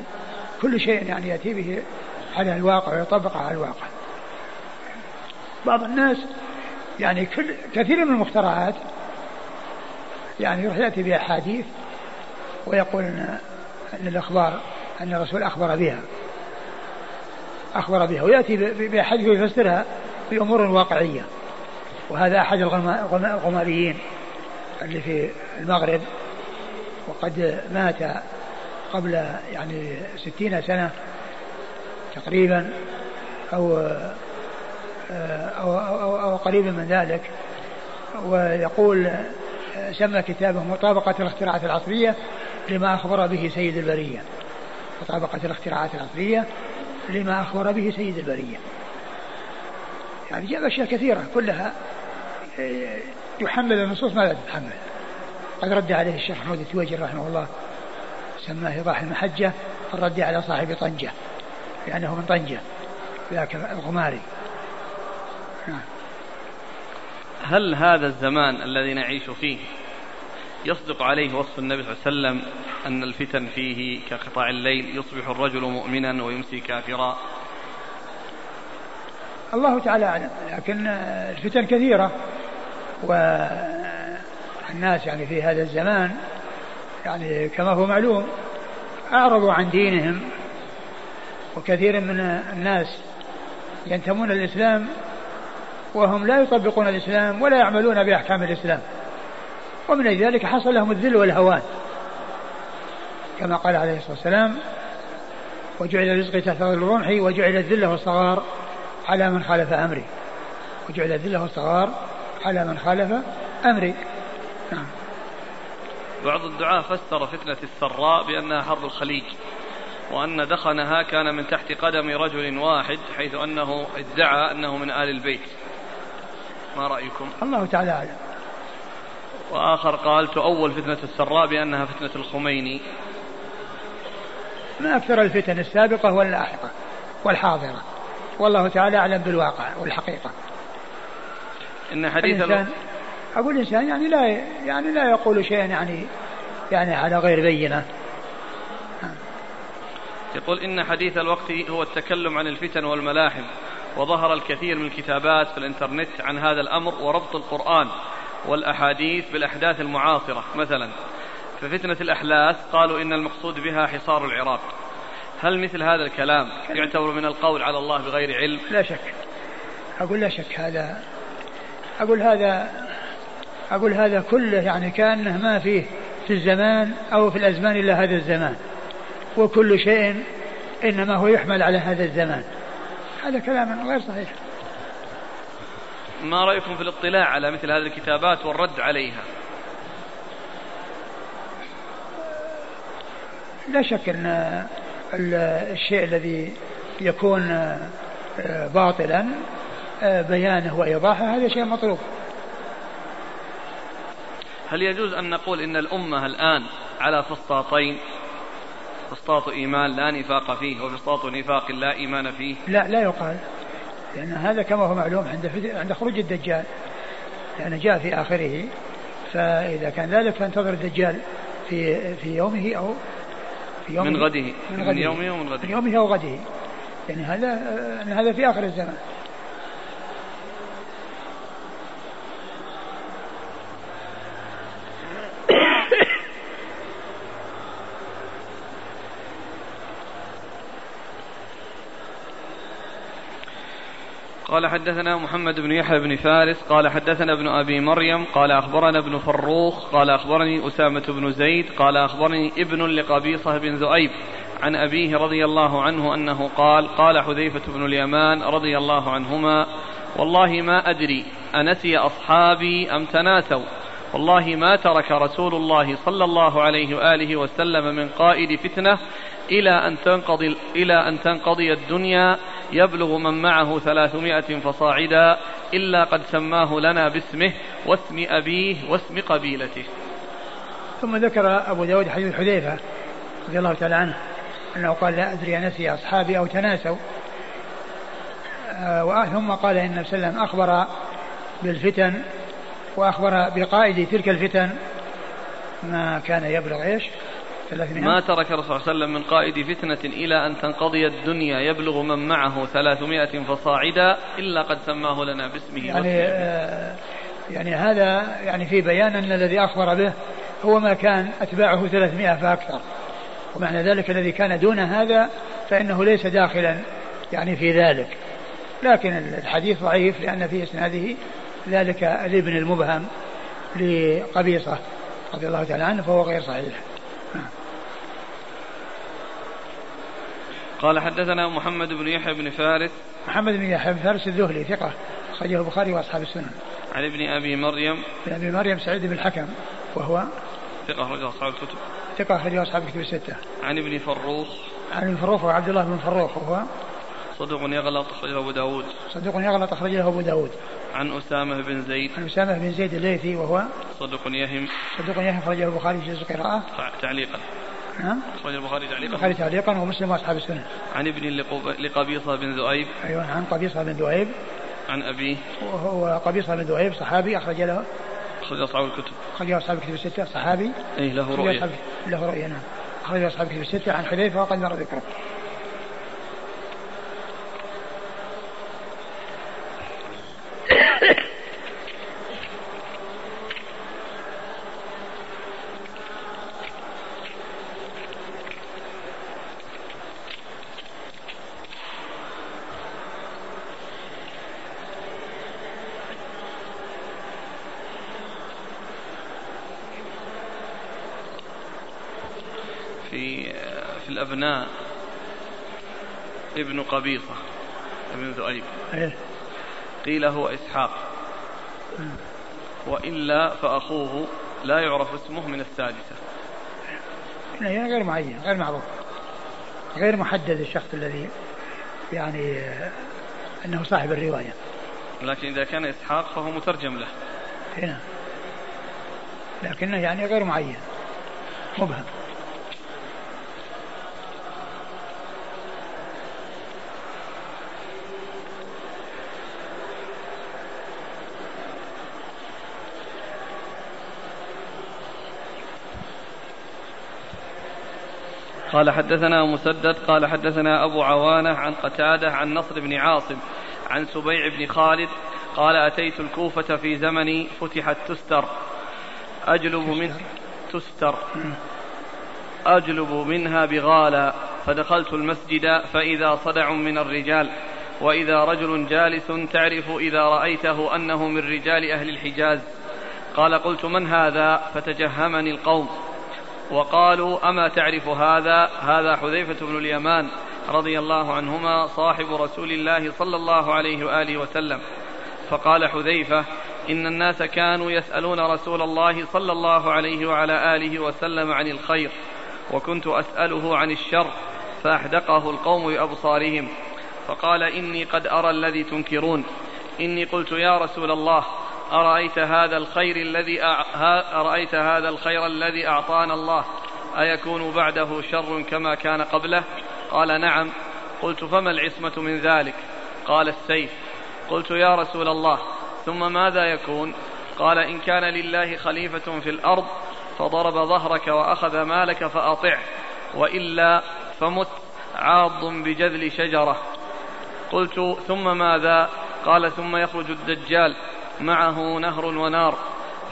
[SPEAKER 2] كل شيء يعني يأتي به على الواقع ويطبقه على الواقع. بعض الناس يعني كل كثير من المخترعات يعني يروح يأتي بأحاديث ويقول أن, أن الأخبار أن الرسول أخبر بها. أخبر بها. ويأتي بأحاديث ويفسرها بأمور واقعية. وهذا أحد الغماريين اللي في المغرب وقد مات قبل يعني ستين سنة تقريبا أو أو, أو, أو قريبا من ذلك ويقول سمى كتابه مطابقة الاختراعات العصرية لما أخبر به سيد البرية. مطابقة الاختراعات العصرية لما أخبر به سيد البرية. يعني جاب أشياء كثيرة كلها يحمل النصوص ما لا تتحمل قد رد عليه الشيخ محمود التويجي رحمه الله سماه إيضاح المحجة الرد على صاحب طنجة لأنه من طنجة ذاك الغماري.
[SPEAKER 1] هل هذا الزمان الذي نعيش فيه يصدق عليه وصف النبي صلى الله عليه وسلم أن الفتن فيه كقطاع الليل يصبح الرجل مؤمنا ويمسي كافرا
[SPEAKER 2] الله تعالى أعلم لكن الفتن كثيرة والناس يعني في هذا الزمان يعني كما هو معلوم أعرضوا عن دينهم وكثير من الناس ينتمون للإسلام وهم لا يطبقون الإسلام ولا يعملون بأحكام الإسلام ومن ذلك حصل لهم الذل والهوان كما قال عليه الصلاة والسلام وجعل رزقي تحت الرمح وجعل الذلة والصغار على من خالف أمري وجعل الذلة والصغار على من خالف أمري. نعم.
[SPEAKER 1] بعض الدعاة فسر فتنة السراء بأنها حرب الخليج وأن دخنها كان من تحت قدم رجل واحد حيث أنه ادعى أنه من آل البيت. ما رأيكم؟
[SPEAKER 2] الله تعالى أعلم.
[SPEAKER 1] وآخر قال تؤول فتنة السراء بأنها فتنة الخميني.
[SPEAKER 2] ما أكثر الفتن السابقة واللاحقة والحاضرة. والله تعالى أعلم بالواقع والحقيقة.
[SPEAKER 1] إن حديث
[SPEAKER 2] الإنسان أقول الإنسان يعني لا يعني لا يقول شيئا يعني يعني على غير بينة.
[SPEAKER 1] يقول إن حديث الوقت هو التكلم عن الفتن والملاحم وظهر الكثير من الكتابات في الإنترنت عن هذا الأمر وربط القرآن والأحاديث بالأحداث المعاصرة مثلا. ففتنة الأحلاس قالوا إن المقصود بها حصار العراق. هل مثل هذا الكلام يعتبر من القول على الله بغير علم؟
[SPEAKER 2] لا شك. أقول لا شك هذا أقول هذا أقول هذا كله يعني كأنه ما فيه في الزمان أو في الأزمان إلا هذا الزمان. وكل شيء إنما هو يحمل على هذا الزمان. هذا كلام غير صحيح.
[SPEAKER 1] ما رأيكم في الاطلاع على مثل هذه الكتابات والرد عليها؟
[SPEAKER 2] لا شك أن الشيء الذي يكون باطلا آه، بيانه وإيضاحه هذا شيء مطلوب.
[SPEAKER 1] هل يجوز أن نقول إن الأمة الآن على فسطاطين؟ فسطاط إيمان لا نفاق فيه وفسطاط نفاق لا إيمان فيه.
[SPEAKER 2] لا لا يقال. لأن هذا كما هو معلوم عند عند خروج الدجال. لأنه جاء في آخره فإذا كان ذلك فانتظر الدجال في في يومه أو
[SPEAKER 1] في يومه. من غده من, غده. من يومه
[SPEAKER 2] ومن غده. من يومه أو غده. يعني هذا هذا في آخر الزمان.
[SPEAKER 1] قال حدثنا محمد بن يحيى بن فارس قال حدثنا ابن أبي مريم قال أخبرنا ابن فروخ قال أخبرني أسامة بن زيد قال أخبرني ابن لقبيصة بن ذؤيب عن أبيه رضي الله عنه أنه قال قال حذيفة بن اليمان رضي الله عنهما والله ما أدري أنسي أصحابي أم تناسوا والله ما ترك رسول الله صلى الله عليه وآله وسلم من قائد فتنة إلى أن تنقضي إلى أن تنقضي الدنيا يبلغ من معه ثلاثمائة فصاعدا إلا قد سماه لنا باسمه واسم أبيه واسم قبيلته.
[SPEAKER 2] ثم ذكر أبو داود حديث حذيفة رضي الله تعالى عنه أنه قال لا أدري نسي أصحابي أو تناسوا. آه ثم قال إن وسلم أخبر بالفتن وأخبر بقائد تلك الفتن ما كان يبلغ إيش؟
[SPEAKER 1] ما ترك الرسول صلى الله عليه وسلم من قائد فتنة إلى أن تنقضي الدنيا يبلغ من معه ثلاثمائة فصاعدا إلا قد سماه لنا باسمه
[SPEAKER 2] يعني آه يعني هذا يعني في بيان أن الذي أخبر به هو ما كان أتباعه ثلاثمائة فأكثر. ومعنى ذلك الذي كان دون هذا فإنه ليس داخلا يعني في ذلك. لكن الحديث ضعيف لأن في إسناده ذلك الابن المبهم لقبيصة رضي الله تعالى عنه فهو غير صحيح.
[SPEAKER 1] قال حدثنا محمد بن يحيى بن فارس.
[SPEAKER 2] محمد بن يحيى بن فارس الذهلي ثقة أخرجه البخاري وأصحاب السنن.
[SPEAKER 1] عن ابن أبي مريم.
[SPEAKER 2] ابن أبي مريم سعيد بن الحكم وهو
[SPEAKER 1] ثقة أخرجه أصحاب الكتب.
[SPEAKER 2] ثقة أخرجه أصحاب الكتب الستة.
[SPEAKER 1] عن ابن فروخ.
[SPEAKER 2] عن ابن فروخ وعبد الله بن فروخ وهو
[SPEAKER 1] صدوق يغلط أخرجه أبو داود.
[SPEAKER 2] صدوق يغلط أخرجه أبو داود.
[SPEAKER 1] عن أسامة بن زيد.
[SPEAKER 2] عن أسامة بن زيد الليثي وهو
[SPEAKER 1] صدوق يهم.
[SPEAKER 2] صدوق يهم أخرجه البخاري في جزء قراءة.
[SPEAKER 1] تعليقا.
[SPEAKER 2] نعم.
[SPEAKER 1] أخرج البخاري تعليقا.
[SPEAKER 2] البخاري تعليقا ومسلم وأصحاب السنة.
[SPEAKER 1] عن ابن لقبيصة بن ذؤيب.
[SPEAKER 2] أيوه عن قبيصة بن ذؤيب.
[SPEAKER 1] عن أبيه
[SPEAKER 2] وهو قبيصة بن ذؤيب صحابي أخرج له.
[SPEAKER 1] أخرج أصحاب الكتب.
[SPEAKER 2] أخرج أصحاب الكتب الستة صحابي.
[SPEAKER 1] إيه له رؤية.
[SPEAKER 2] له رؤية نعم. أخرج أصحاب الكتب الستة عن حذيفة وقد مر ذكره.
[SPEAKER 1] الأبناء ابن قبيصة ابن ذؤيب
[SPEAKER 2] إيه.
[SPEAKER 1] قيل هو إسحاق. وإلا فأخوه لا يعرف اسمه من السادسة.
[SPEAKER 2] غير معين غير معروف. غير محدد الشخص الذي يعني أنه صاحب الرواية.
[SPEAKER 1] لكن إذا كان إسحاق فهو مترجم له.
[SPEAKER 2] هنا لكنه يعني غير معين. مبهم.
[SPEAKER 1] قال حدثنا مسدد قال حدثنا أبو عوانة عن قتادة عن نصر بن عاصم عن سبيع بن خالد قال أتيت الكوفة في زمن فتحت تستر. أجلب من تستر؟ أجلب منها بغالا فدخلت المسجد فإذا صدع من الرجال وإذا رجل جالس تعرف إذا رأيته أنه من رجال أهل الحجاز. قال قلت من هذا؟ فتجهمني القوم. وقالوا أما تعرف هذا؟ هذا حذيفة بن اليمان رضي الله عنهما صاحب رسول الله صلى الله عليه وآله وسلم. فقال حذيفة إن الناس كانوا يسألون رسول الله صلى الله عليه وعلى آله وسلم عن الخير وكنت أسأله عن الشر فأحدقه القوم بأبصارهم. فقال إني قد أرى الذي تنكرون. إني قلت يا رسول الله أرأيت هذا الخير الذي أرأيت هذا الخير الذي أعطانا الله؟ أيكون بعده شر كما كان قبله؟ قال نعم. قلت فما العصمة من ذلك؟ قال السيف. قلت يا رسول الله ثم ماذا يكون؟ قال إن كان لله خليفة في الأرض فضرب ظهرك وأخذ مالك فأطعه وإلا فمت عاض بجذل شجرة. قلت ثم ماذا؟ قال ثم يخرج الدجال. معه نهر ونار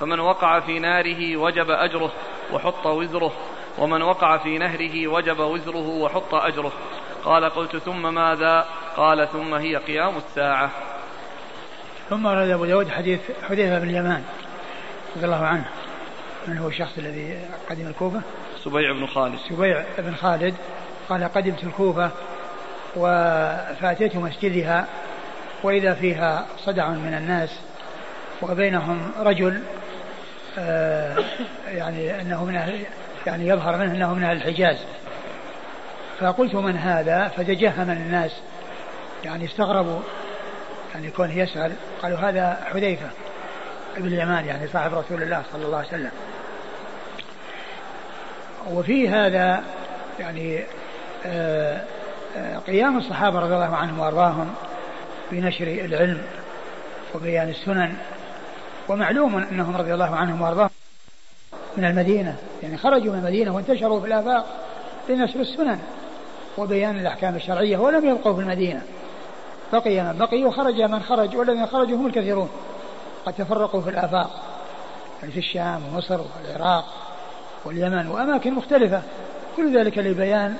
[SPEAKER 1] فمن وقع في ناره وجب أجره وحط وزره ومن وقع في نهره وجب وزره وحط أجره. قال قلت ثم ماذا؟ قال ثم هي قيام الساعة.
[SPEAKER 2] ثم ورد أبو داود حديث حذيفة بن اليمان رضي الله عنه من هو الشخص الذي قدم الكوفة؟
[SPEAKER 1] سبيع بن خالد.
[SPEAKER 2] سبيع بن خالد. قال قدمت الكوفة فأتيت مسجدها وإذا فيها صدع من الناس وبينهم رجل آه يعني أنه من أهل يعني يظهر منه أنه من أهل الحجاز. فقلت من هذا؟ فتجهم الناس. يعني استغربوا. يعني كونه يسأل قالوا هذا حذيفة ابن اليمان يعني صاحب رسول الله صلى الله عليه وسلم. وفي هذا يعني آه، آه، قيام الصحابة رضي الله عنهم وأرضاهم بنشر العلم وبيان السنن. ومعلوم أنهم رضي الله عنهم وأرضاهم من المدينة. يعني خرجوا من المدينة وانتشروا في الآفاق لنشر السنن وبيان الأحكام الشرعية ولم يبقوا في المدينة. بقي من بقي وخرج من خرج والذين خرجوا هم الكثيرون. قد تفرقوا في الآفاق. يعني في الشام ومصر والعراق واليمن وأماكن مختلفة. كل ذلك لبيان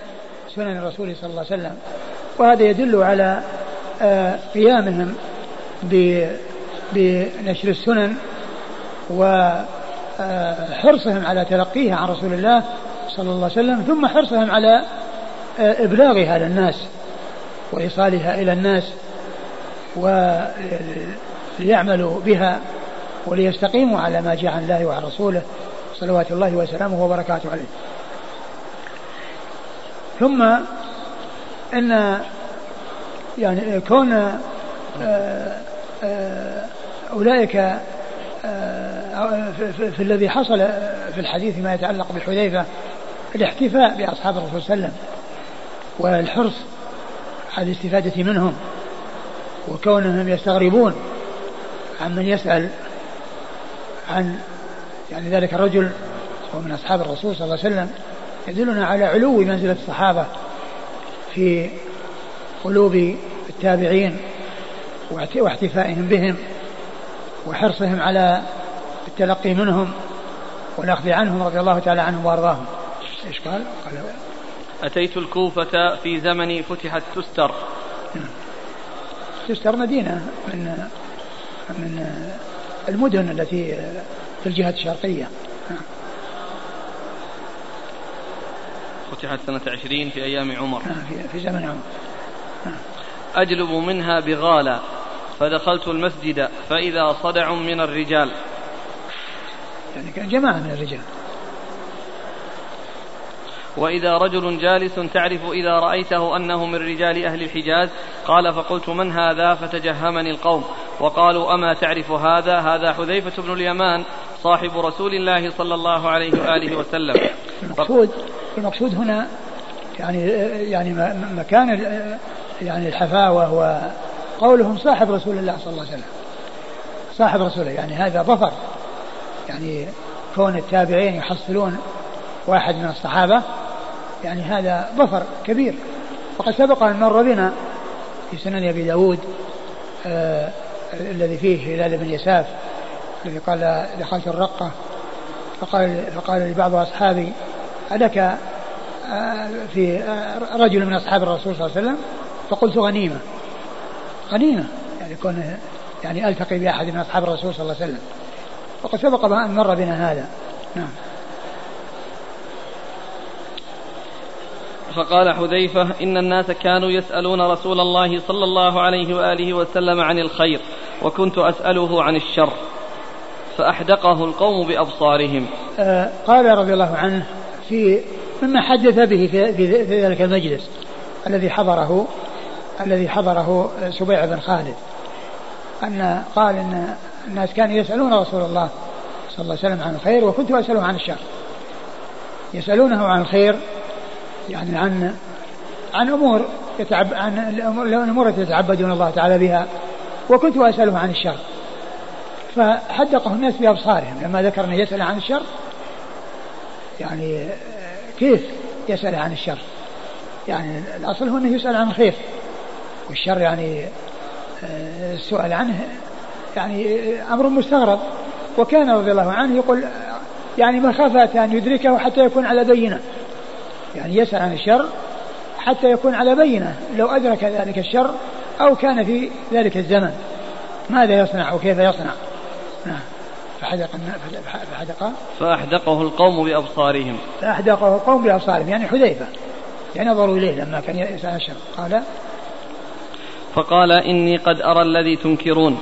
[SPEAKER 2] سنن الرسول صلى الله عليه وسلم. وهذا يدل على آه، قيامهم بنشر السنن وحرصهم على تلقيها عن رسول الله صلى الله عليه وسلم ثم حرصهم على آه، إبلاغها للناس وإيصالها إلى الناس وليعملوا بها وليستقيموا على ما جاء عن الله وعن رسوله صلوات الله وسلامه وبركاته عليه. ثم إن يعني كون آه، آه، أولئك آه، في, الذي حصل في الحديث ما يتعلق بحذيفة الاحتفاء بأصحاب الرسول صلى الله عليه وسلم والحرص على الاستفادة منهم وكونهم يستغربون عن من يسأل عن يعني ذلك الرجل هو من أصحاب الرسول صلى الله عليه وسلم يدلنا على علو منزلة الصحابة في قلوب التابعين واحتفائهم بهم. وحرصهم على التلقي منهم والأخذ عنهم رضي الله تعالى عنهم وأرضاهم. إيش قال؟ قال
[SPEAKER 1] أتيت الكوفة في زمن فتحت تستر.
[SPEAKER 2] تستر مدينة من من المدن التي في الجهة الشرقية.
[SPEAKER 1] فتحت سنة عشرين في أيام عمر.
[SPEAKER 2] في, في زمن عمر.
[SPEAKER 1] أجلب منها بغالا فدخلت المسجد فإذا صدع من الرجال.
[SPEAKER 2] يعني كان جماعة من الرجال.
[SPEAKER 1] وإذا رجل جالس تعرف إذا رأيته أنه من رجال أهل الحجاز قال فقلت من هذا؟ فتجهمني القوم وقالوا أما تعرف هذا؟ هذا حذيفة بن اليمان صاحب رسول الله صلى الله عليه وآله وسلم.
[SPEAKER 2] المقصود المقصود هنا يعني يعني مكان يعني الحفاوة وقولهم صاحب رسول الله صلى الله عليه وسلم. صاحب رسوله يعني هذا ظفر. يعني كون التابعين يحصلون واحد من الصحابة يعني هذا ظفر كبير. وقد سبق أن مر بنا في سنن أبي داود آه الذي فيه هلال بن يساف الذي قال دخلت الرقة. فقال فقال لبعض أصحابي ألك آه في آه رجل من أصحاب الرسول صلى الله عليه وسلم؟ فقلت غنيمة. غنيمة يعني كون يعني ألتقي بأحد من أصحاب الرسول صلى الله عليه وسلم. وقد سبق أن مر بنا هذا. نعم.
[SPEAKER 1] فقال حذيفة إن الناس كانوا يسألون رسول الله صلى الله عليه وآله وسلم عن الخير وكنت أسأله عن الشر فأحدقه القوم بأبصارهم.
[SPEAKER 2] آه قال رضي الله عنه في مما حدث به في ذلك المجلس الذي حضره الذي حضره سبيع بن خالد أن قال أن الناس كانوا يسألون رسول الله صلى الله عليه وسلم عن الخير وكنت أسأله عن الشر. يسألونه عن الخير يعني عن عن أمور يتعب عن الأمور التي يتعبدون الله تعالى بها وكنت أسأله عن الشر. فحدقه الناس بأبصارهم لما ذكر أنه يسأل عن الشر يعني كيف يسأل عن الشر؟ يعني الأصل هو أنه يسأل عن الخير. والشر يعني آه، السؤال عنه يعني أمر مستغرب. وكان رضي الله عنه يقول يعني مخافة أن يدركه حتى يكون على بينة. يعني يسأل عن الشر حتى يكون على بينة. لو أدرك ذلك الشر أو كان في ذلك الزمن. ماذا يصنع وكيف يصنع؟ نعم. فحدق فحدق
[SPEAKER 1] فأحدقه القوم بأبصارهم.
[SPEAKER 2] فأحدقه القوم بأبصارهم. يعني حذيفة. يعني نظروا إليه لما كان يسأل الشر. قال
[SPEAKER 1] فقال إني قد أرى الذي تنكرون.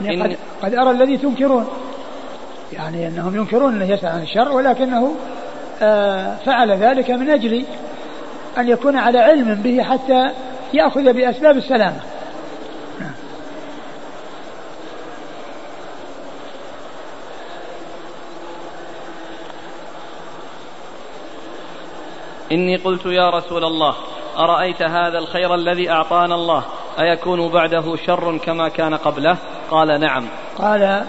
[SPEAKER 2] إني قد, قد أرى الذي تنكرون. يعني أنهم ينكرون أنه يسأل عن الشر ولكنه آه، فعل ذلك من أجل أن يكون على علم به حتى يأخذ بأسباب السلامة.
[SPEAKER 1] إني قلت يا رسول الله أرأيت هذا الخير الذي أعطانا الله؟ أيكون بعده شر كما كان قبله؟ قال نعم.
[SPEAKER 2] قال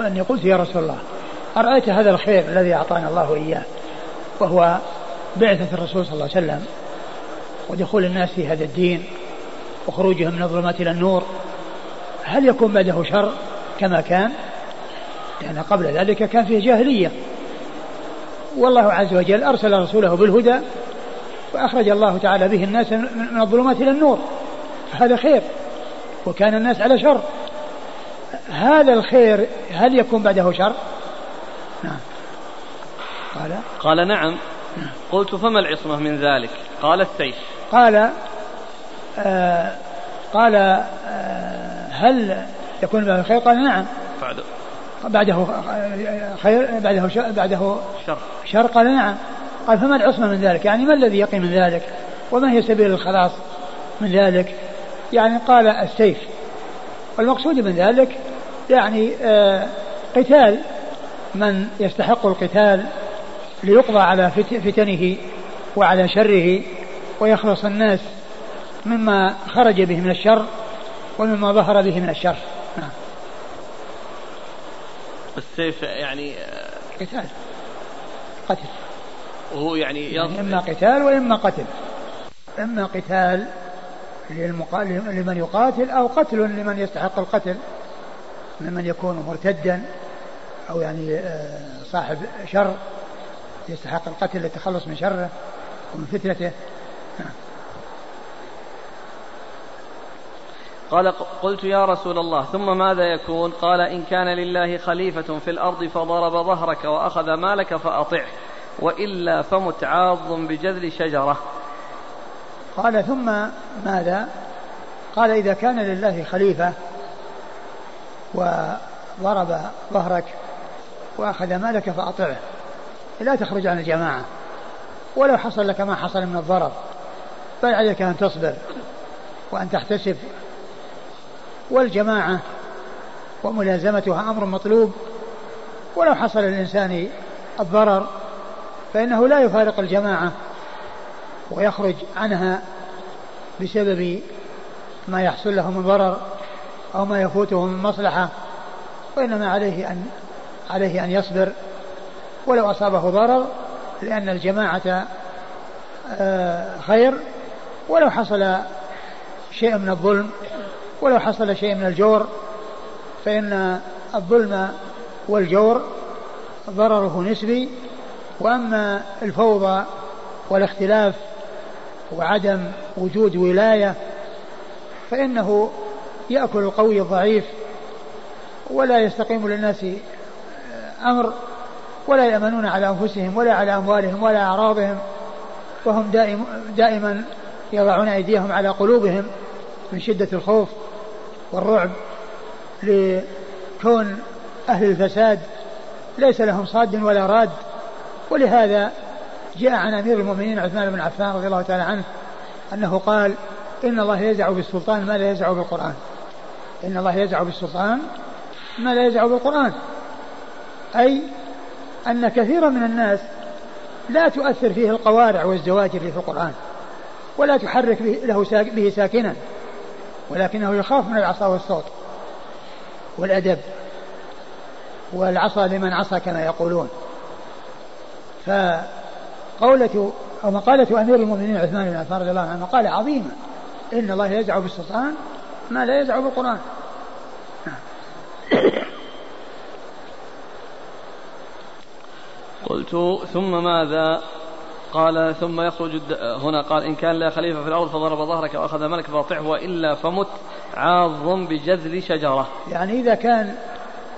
[SPEAKER 2] أني قلت يا رسول الله أرأيت هذا الخير الذي أعطانا الله إياه وهو بعثة الرسول صلى الله عليه وسلم ودخول الناس في هذا الدين وخروجهم من الظلمات إلى النور. هل يكون بعده شر كما كان؟ لأن قبل ذلك كان فيه جاهلية. والله عز وجل أرسل رسوله بالهدى وأخرج الله تعالى به الناس من الظلمات إلى النور. فهذا خير وكان الناس على شر. هذا الخير هل يكون بعده شر؟ نعم.
[SPEAKER 1] قال؟ قال نعم. قلت فما العصمة من ذلك؟ قال السيف.
[SPEAKER 2] قال آه قال آه هل يكون بعده خير؟ قال نعم. بعده بعده خير بعده شر بعده شر. شر؟ قال نعم. قال فما العصمة من ذلك؟ يعني ما الذي يقي من ذلك؟ وما هي سبيل الخلاص من ذلك؟ يعني قال السيف. والمقصود من ذلك يعني آه قتال من يستحق القتال ليقضى على فتنه وعلى شره ويخلص الناس مما خرج به من الشر ومما ظهر به من الشر. نعم.
[SPEAKER 1] السيف يعني
[SPEAKER 2] قتال. قتل.
[SPEAKER 1] وهو يعني,
[SPEAKER 2] يعني إما قتال وإما قتل. إما قتال لمن يقاتل أو قتل لمن يستحق القتل ممن يكون مرتدا أو يعني آه، صاحب شر يستحق القتل للتخلص من شره ومن فتنته.
[SPEAKER 1] قال قلت يا رسول الله ثم ماذا يكون؟ قال إن كان لله خليفة في الأرض فضرب ظهرك وأخذ مالك فأطعه وإلا فمت عاض بجذل شجرة.
[SPEAKER 2] قال ثم ماذا؟ قال إذا كان لله خليفة وضرب ظهرك وأخذ مالك فأطعه لا تخرج عن الجماعة. ولو حصل لك ما حصل من الضرر بل عليك أن تصبر وأن تحتسب. والجماعة وملازمتها أمر مطلوب. ولو حصل للإنسان الضرر فإنه لا يفارق الجماعة. ويخرج عنها بسبب ما يحصل له من ضرر أو ما يفوته من مصلحة وإنما عليه أن عليه أن يصبر. ولو أصابه ضرر لأن الجماعة آه، خير. ولو حصل شيء من الظلم ولو حصل شيء من الجور فإن الظلم والجور ضرره نسبي. وأما الفوضى والاختلاف وعدم وجود ولاية فإنه يأكل القوي الضعيف ولا يستقيم للناس أمر ولا يأمنون على أنفسهم ولا على أموالهم ولا أعراضهم وهم دائم دائما يضعون أيديهم على قلوبهم من شدة الخوف والرعب لكون أهل الفساد ليس لهم صاد ولا راد ولهذا جاء عن أمير المؤمنين عثمان بن عفان رضي الله تعالى عنه أنه قال إن الله يزع بالسلطان ما لا يزع بالقرآن. إن الله يزع بالسلطان ما لا يزع بالقرآن. أي أن كثيرا من الناس لا تؤثر فيه القوارع والزواجر في القرآن ولا تحرك به, له به ساكنا ولكنه يخاف من العصا والصوت والأدب والعصا لمن عصى كما يقولون. فقولة أو مقالة أمير المؤمنين عثمان بن عفان رضي الله عنه مقالة عظيمة. إن الله يزع بالسلطان ما لا يزع بالقرآن.
[SPEAKER 1] قلت ثم ماذا؟ قال ثم يخرج هنا قال إن كان لا خليفة في الأرض فضرب ظهرك وأخذ ملك فأطعه وإلا فمت عاض بجذل شجرة.
[SPEAKER 2] يعني إذا كان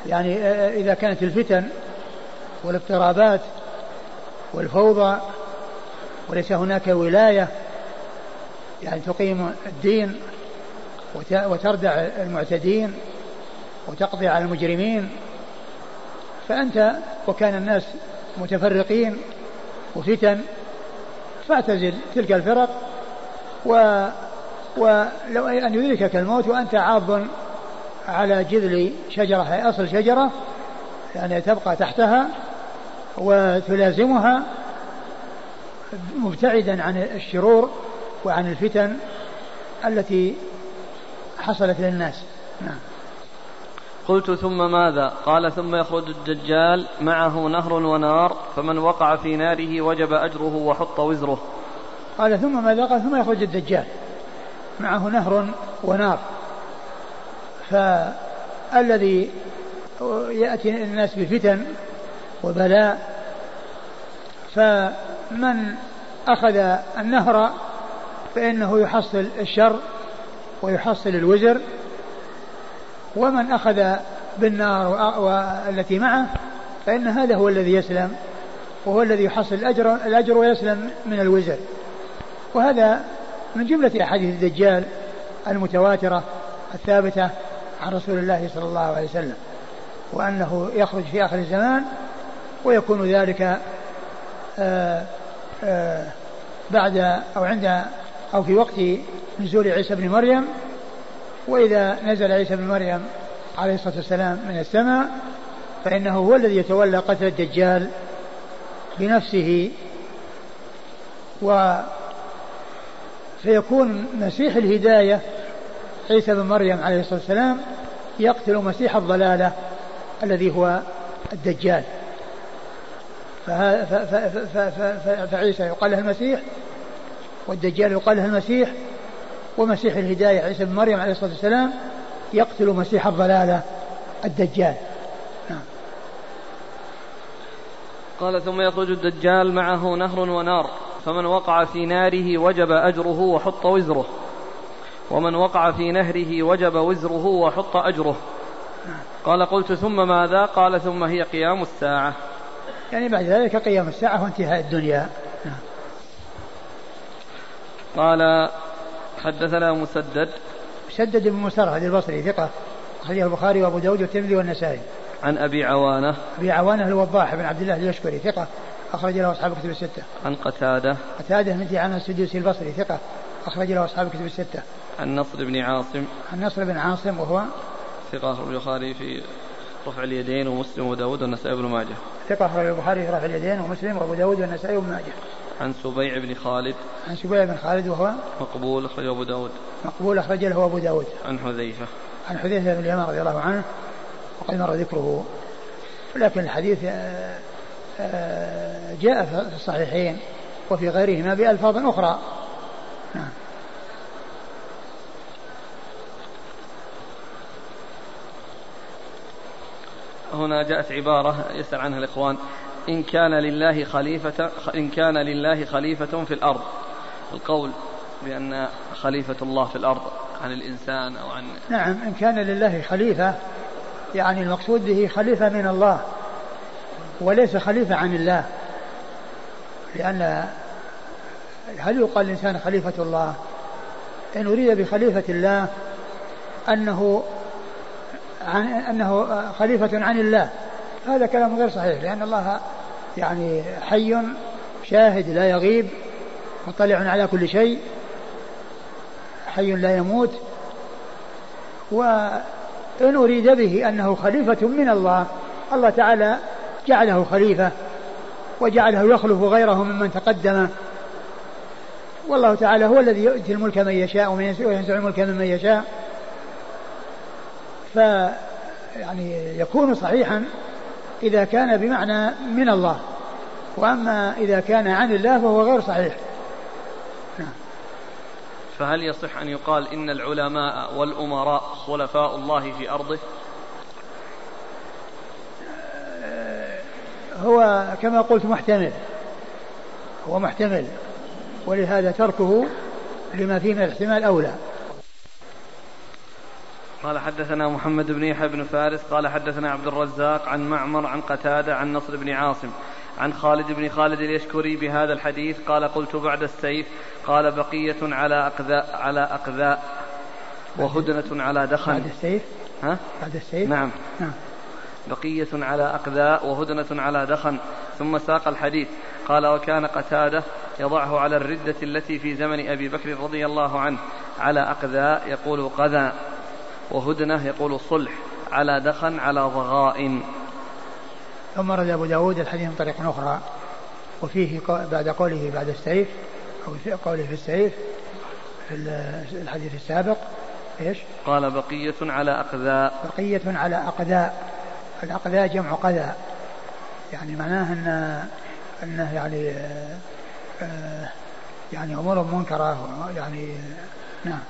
[SPEAKER 2] يعني إذا كانت الفتن والاضطرابات والفوضى وليس هناك ولاية يعني تقيم الدين وتردع المعتدين وتقضي على المجرمين. فأنت وكان الناس متفرقين وفتن فاعتزل تلك الفرق و ولو أن يدركك الموت وأنت عاض على جذل شجرة أصل شجرة يعني تبقى تحتها. وتلازمها مبتعدا عن الشرور وعن الفتن التي حصلت للناس. نعم.
[SPEAKER 1] قلت ثم ماذا؟ قال ثم يخرج الدجال معه نهر ونار فمن وقع في ناره وجب أجره وحط وزره.
[SPEAKER 2] قال ثم ماذا؟ قال ثم يخرج الدجال معه نهر ونار. فالذي يأتي الناس بفتن وبلاء فمن أخذ النهر فإنه يحصل الشر ويحصل الوزر ومن أخذ بالنار والتي معه فإن هذا هو الذي يسلم وهو الذي يحصل الأجر, الأجر ويسلم من الوزر. وهذا من جملة أحاديث الدجال المتواترة الثابتة عن رسول الله صلى الله عليه وسلم وأنه يخرج في آخر الزمان ويكون ذلك آه، آه، بعد أو عند أو في وقت نزول عيسى بن مريم. وإذا نزل عيسى بن مريم عليه الصلاة والسلام من السماء فإنه هو الذي يتولى قتل الدجال بنفسه. و فيكون مسيح الهداية عيسى بن مريم عليه الصلاة والسلام يقتل مسيح الضلالة الذي هو الدجال. فعيسى يقال له المسيح والدجال يقال له المسيح ومسيح الهداية عيسى بن مريم عليه الصلاة والسلام يقتل مسيح الضلالة الدجال. نعم.
[SPEAKER 1] قال ثم يخرج الدجال معه نهر ونار فمن وقع في ناره وجب أجره وحط وزره. ومن وقع في نهره وجب وزره وحط أجره. نعم. قال قلت ثم ماذا؟ قال ثم هي قيام الساعة.
[SPEAKER 2] يعني بعد ذلك قيام الساعة وانتهاء الدنيا نعم.
[SPEAKER 1] قال حدثنا مسدد
[SPEAKER 2] مسدد بن مسرهد البصري ثقة أخرجه البخاري وأبو داود والترمذي والنسائي
[SPEAKER 1] عن أبي عوانة
[SPEAKER 2] أبي عوانة الوضاح بن عبد الله اليشكري ثقة أخرج له أصحاب الكتب الستة.
[SPEAKER 1] عن قتادة.
[SPEAKER 2] قتادة بن دعامة السدوسي البصري ثقة أخرج له أصحاب الكتب الستة.
[SPEAKER 1] عن نصر بن عاصم.
[SPEAKER 2] عن نصر بن عاصم وهو
[SPEAKER 1] ثقة البخاري في رفع اليدين ومسلم وداود والنسائي بن ماجه.
[SPEAKER 2] ثقة أخرج البخاري في رفع اليدين ومسلم وأبو داود والنسائي بن ماجه.
[SPEAKER 1] عن سبيع بن خالد.
[SPEAKER 2] عن سبيع بن خالد وهو
[SPEAKER 1] مقبول أخرجه أبو داود.
[SPEAKER 2] مقبول أخرج له أبو داود.
[SPEAKER 1] عن حذيفة.
[SPEAKER 2] عن حذيفة بن اليمان رضي الله عنه وقد مر ذكره لكن الحديث آه، آه، جاء في الصحيحين وفي غيرهما بألفاظ أخرى نعم
[SPEAKER 1] هنا جاءت عبارة يسأل عنها الإخوان. إن كان لله خليفة إن كان لله خليفة في الأرض. القول بأن خليفة الله في الأرض عن الإنسان أو عن
[SPEAKER 2] نعم إن كان لله خليفة يعني المقصود به خليفة من الله وليس خليفة عن الله. لأن هل يقال الإنسان خليفة الله؟ إن أريد بخليفة الله أنه عن أنه خليفة عن الله. هذا كلام غير صحيح لأن الله يعني حي شاهد لا يغيب مطلع على كل شيء حي لا يموت. وإن أريد به أنه خليفة من الله الله تعالى جعله خليفة وجعله يخلف غيره ممن تقدم. والله تعالى هو الذي يؤتي الملك من يشاء وينزع الملك ممن يشاء. ف يعني يكون صحيحا إذا كان بمعنى من الله وأما إذا كان عن الله فهو غير صحيح.
[SPEAKER 1] نعم. فهل يصح أن يقال إن العلماء والأمراء خلفاء الله في أرضه؟
[SPEAKER 2] هو كما قلت محتمل هو محتمل ولهذا تركه لما فيه من الاحتمال أولى.
[SPEAKER 1] قال حدثنا محمد بن يحيى بن فارس قال حدثنا عبد الرزاق عن معمر عن قتادة عن نصر بن عاصم عن خالد بن خالد اليشكري بهذا الحديث قال قلت بعد السيف قال بقية على أقذاء على أقذاء وهدنة على دخن.
[SPEAKER 2] بعد السيف؟
[SPEAKER 1] ها؟
[SPEAKER 2] بعد السيف؟
[SPEAKER 1] نعم. نعم. بقية على أقذاء وهدنة على دخن. ثم ساق الحديث. قال وكان قتادة يضعه على الردة التي في زمن أبي بكر رضي الله عنه على أقذاء يقول قذى. وهدنة يقول صلح على دخن على ضغائن.
[SPEAKER 2] ثم رد أبو داود الحديث من طريق أخرى وفيه بعد قوله بعد السيف أو قوله في السيف في الحديث السابق إيش؟
[SPEAKER 1] قال بقية على أقذاء.
[SPEAKER 2] بقية على أقذاء. الأقذاء جمع قذى يعني معناه أن أنه يعني آه يعني أمور منكرة يعني نعم.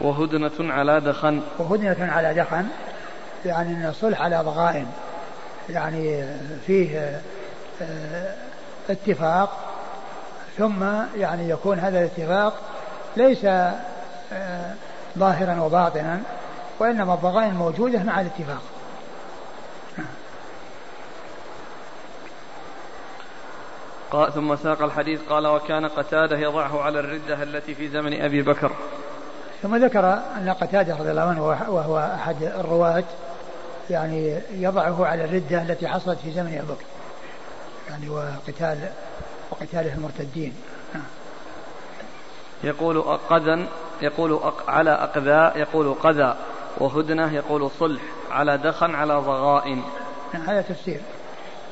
[SPEAKER 1] وهدنة على دخن.
[SPEAKER 2] وهدنة على دخن يعني أن الصلح على ضغائن. يعني فيه آه، اتفاق ثم يعني يكون هذا الاتفاق ليس آه، ظاهرا وباطنا وإنما الضغائن موجودة مع الاتفاق.
[SPEAKER 1] ثم ساق الحديث قال وكان قتادة يضعه على الردة التي في زمن أبي بكر.
[SPEAKER 2] ثم ذكر أن قتادة رضي الله عنه وهو أحد الرواة يعني يضعه على الردة التي حصلت في زمن أبي بكر. يعني وقتال وقتاله المرتدين.
[SPEAKER 1] يقول قذا يقول على أقذاء يقول قذا وهدنة يقول صلح على دخن على ضغائن.
[SPEAKER 2] نعم هذا تفسير.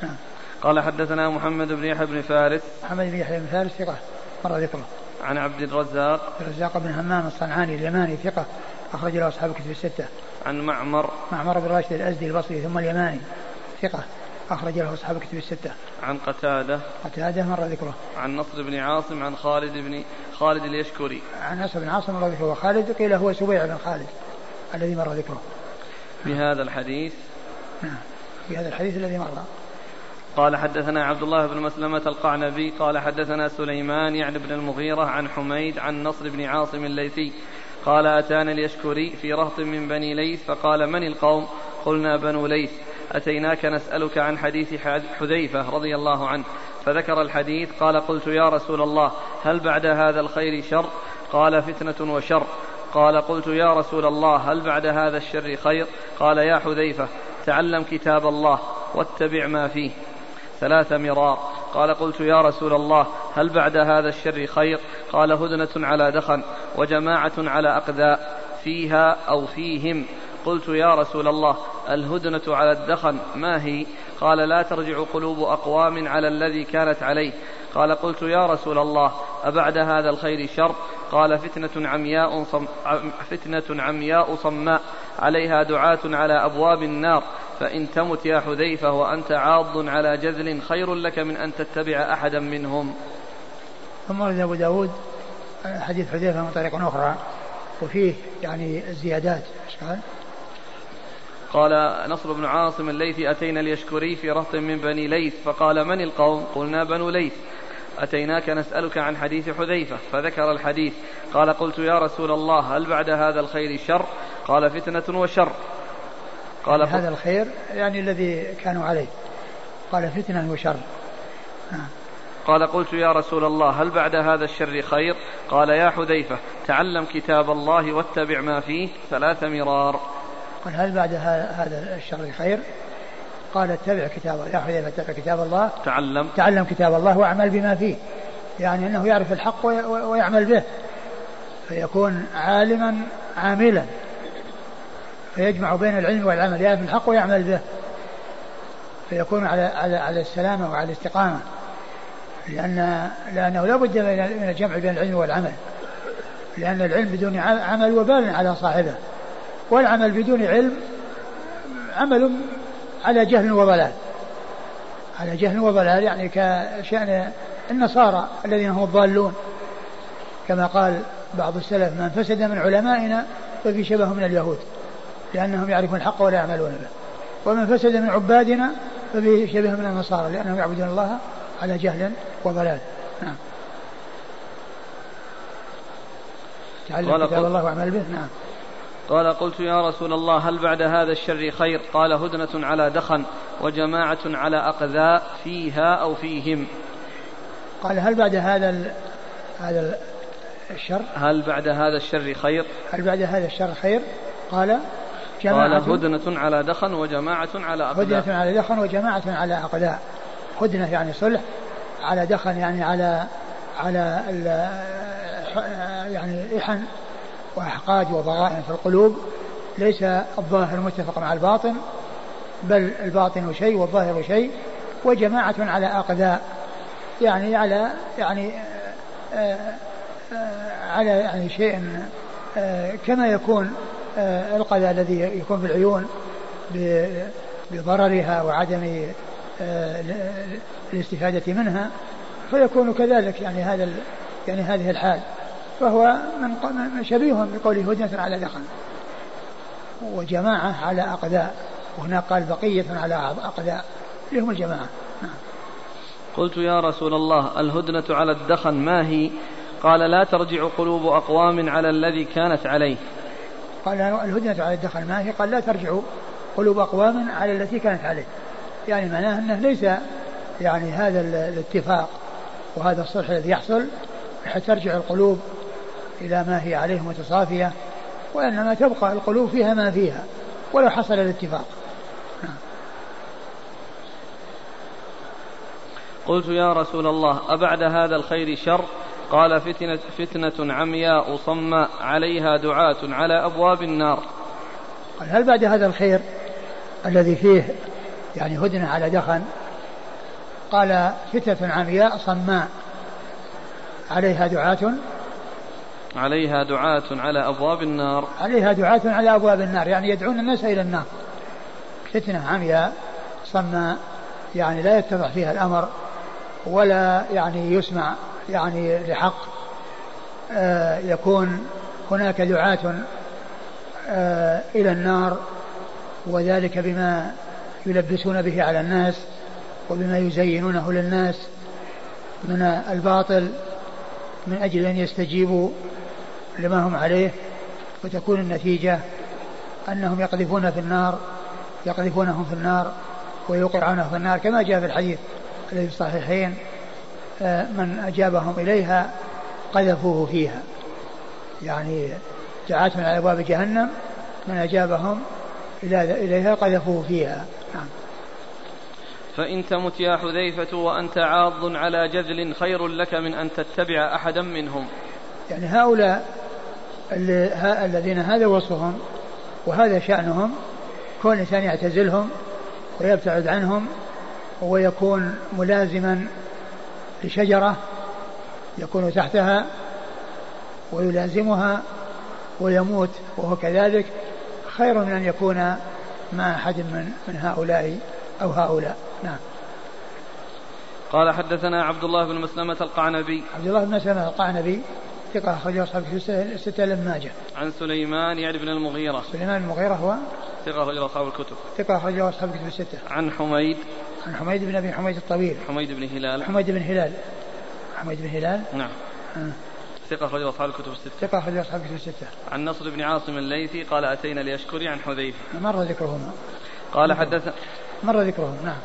[SPEAKER 1] نعم. قال حدثنا محمد بن يحيى بن فارس.
[SPEAKER 2] محمد بن يحيى بن فارس ثقة مر ذكره.
[SPEAKER 1] عن عبد الرزاق
[SPEAKER 2] الرزاق بن همام الصنعاني اليماني ثقة أخرج له أصحاب الكتب الستة
[SPEAKER 1] عن معمر
[SPEAKER 2] معمر بن راشد الأزدي البصري ثم اليماني ثقة أخرج له أصحاب الكتب الستة.
[SPEAKER 1] عن قتادة.
[SPEAKER 2] قتادة مر ذكره.
[SPEAKER 1] عن نصر بن عاصم عن خالد بن خالد اليشكري.
[SPEAKER 2] عن نصر بن عاصم مر ذكره وخالد قيل هو سبيع بن خالد الذي مر ذكره.
[SPEAKER 1] بهذا الحديث.
[SPEAKER 2] نعم. بهذا الحديث الذي مر.
[SPEAKER 1] قال حدثنا عبد الله بن مسلمة القعنبي قال حدثنا سليمان يعني بن المغيرة عن حميد عن نصر بن عاصم الليثي قال أتانا اليشكري في رهط من بني ليث فقال من القوم؟ قلنا بنو ليث. أتيناك نسألك عن حديث حذيفة رضي الله عنه فذكر الحديث قال قلت يا رسول الله هل بعد هذا الخير شر؟ قال فتنة وشر. قال قلت يا رسول الله هل بعد هذا الشر خير؟ قال يا حذيفة تعلم كتاب الله واتبع ما فيه. ثلاث مرار قال قلت يا رسول الله هل بعد هذا الشر خير؟ قال هدنة على دخن وجماعة على أقذاء فيها أو فيهم. قلت يا رسول الله الهدنة على الدخن ما هي؟ قال لا ترجع قلوب أقوام على الذي كانت عليه. قال قلت يا رسول الله أبعد هذا الخير شر؟ قال فتنة عمياء صم فتنة عمياء صماء عليها دعاة على أبواب النار. فإن تمت يا حذيفة وأنت عاض على جذل خير لك من أن تتبع أحدا منهم.
[SPEAKER 2] ثم ورد أبو داود حديث حذيفة من طريق أخرى وفيه يعني الزيادات قال
[SPEAKER 1] قال نصر بن عاصم الليثي أتينا اليشكري في رهط من بني ليث. فقال من القوم؟ قلنا بنو ليث. أتيناك نسألك عن حديث حذيفة فذكر الحديث. قال قلت يا رسول الله هل بعد هذا الخير شر؟ قال فتنة وشر.
[SPEAKER 2] قال هذا الخير يعني الذي كانوا عليه. قال فتنة وشر.
[SPEAKER 1] نعم. قال قلت يا رسول الله هل بعد هذا الشر خير؟ قال يا حذيفة تعلم كتاب الله واتبع ما فيه ثلاث مرار.
[SPEAKER 2] قال هل بعد هذا الشر خير؟ قال اتبع كتاب الله. يا حذيفة اتبع كتاب الله.
[SPEAKER 1] تعلم.
[SPEAKER 2] تعلم كتاب الله واعمل بما فيه. يعني إنه يعرف الحق ويعمل به. فيكون عالما عاملا. فيجمع بين العلم والعمل يعرف الحق ويعمل به. فيكون على على على السلامة وعلى الاستقامة. لأن لأنه لا بد من الجمع بين العلم والعمل. لأن العلم بدون عمل وبال على صاحبه. والعمل بدون علم عمل على جهل وضلال. على جهل وضلال يعني كشأن النصارى الذين هم الضالون. كما قال بعض السلف من فسد من علمائنا ففي شبه من اليهود. لأنهم يعرفون الحق ولا يعملون به. ومن فسد من عبادنا ففي شبه من النصارى لأنهم يعبدون الله على جهل وضلال. نعم. تعلم كتاب الله واعمل به؟ نعم.
[SPEAKER 1] قال قلت يا رسول الله هل بعد هذا الشر خير؟ قال هدنة على دخن وجماعة على أقذاء فيها أو فيهم.
[SPEAKER 2] قال هل بعد هذا هذا الشر؟
[SPEAKER 1] هل بعد هذا الشر خير؟
[SPEAKER 2] هل بعد هذا الشر خير؟ قال
[SPEAKER 1] قال هدنة على دخن وجماعة على أقداء.
[SPEAKER 2] هدنة على دخن وجماعة على أقداء. هدنة يعني صلح على دخن يعني على على يعني إحن وأحقاد وضغائن في القلوب. ليس الظاهر متفق مع الباطن بل الباطن شيء والظاهر شيء. وجماعة على أقداء يعني على يعني آآ آآ على يعني شيء كما يكون القذى الذي يكون في العيون بضررها وعدم الاستفادة منها فيكون كذلك يعني هذا يعني هذه الحال. فهو من شبيه بقوله هدنة على دخن وجماعة على أقداء. وهنا قال بقية على أقداء. اللي هم الجماعة. نعم.
[SPEAKER 1] قلت يا رسول الله الهدنة على الدخن ما هي؟ قال لا ترجع قلوب أقوام على الذي كانت عليه.
[SPEAKER 2] قال الهدنة على الدخن ما هي؟ قال لا ترجع قلوب أقوام على التي كانت عليه. يعني معناه أنه ليس يعني هذا الاتفاق وهذا الصلح الذي يحصل حتى ترجع القلوب إلى ما هي عليه متصافية وإنما تبقى القلوب فيها ما فيها ولو حصل الاتفاق.
[SPEAKER 1] قلت يا رسول الله أبعد هذا الخير شر؟ قال فتنة, فتنة عمياء صماء عليها دعاة على أبواب النار.
[SPEAKER 2] قال هل بعد هذا الخير الذي فيه يعني هدنة على دخن؟ قال فتنة عمياء صماء عليها دعاة.
[SPEAKER 1] عليها دعاة على أبواب النار.
[SPEAKER 2] عليها دعاة على أبواب النار يعني يدعون الناس إلى النار. فتنة عمياء صماء يعني لا يتضح فيها الأمر ولا يعني يسمع يعني لحق آه يكون هناك دعاة آه إلى النار وذلك بما يلبسون به على الناس وبما يزينونه للناس من الباطل من أجل أن يستجيبوا لما هم عليه. وتكون النتيجة أنهم يقذفون في النار يقذفونهم في النار ويوقعونه في النار كما جاء في الحديث الذي في الصحيحين من أجابهم إليها قذفوه فيها. يعني دعاة على أبواب جهنم من أجابهم إليها قذفوه فيها. نعم.
[SPEAKER 1] فإن تمت يا حذيفة وأنت عاض على جذل خير لك من أن تتبع أحدا منهم.
[SPEAKER 2] يعني هؤلاء الذين هذا وصفهم وهذا شأنهم كون الإنسان يعتزلهم ويبتعد عنهم ويكون ملازما لشجرة يكون تحتها ويلازمها ويموت وهو كذلك خير من أن يكون مع أحد من, من هؤلاء أو هؤلاء نعم
[SPEAKER 1] قال حدثنا عبد الله بن مسلمة القعنبي
[SPEAKER 2] عبد الله بن مسلمة القعنبي ثقة أخرجه أصحاب الستة لم ماجه.
[SPEAKER 1] عن سليمان يعني بن المغيرة.
[SPEAKER 2] سليمان المغيرة هو
[SPEAKER 1] ثقة أخرجه أصحاب الكتب.
[SPEAKER 2] ثقة أخرجه أصحاب الكتب الستة.
[SPEAKER 1] عن حميد.
[SPEAKER 2] عن حميد بن أبي حميد الطويل.
[SPEAKER 1] حميد بن هلال.
[SPEAKER 2] حميد بن هلال. حميد بن هلال.
[SPEAKER 1] نعم. آه. ثقة أخرجه أصحاب الكتب الستة.
[SPEAKER 2] ثقة أخرجه أصحاب الكتب الستة.
[SPEAKER 1] عن نصر بن عاصم الليثي قال أتينا ليشكري عن حذيفة.
[SPEAKER 2] مر ذكرهما.
[SPEAKER 1] قال حدث
[SPEAKER 2] مر ذكرهم نعم.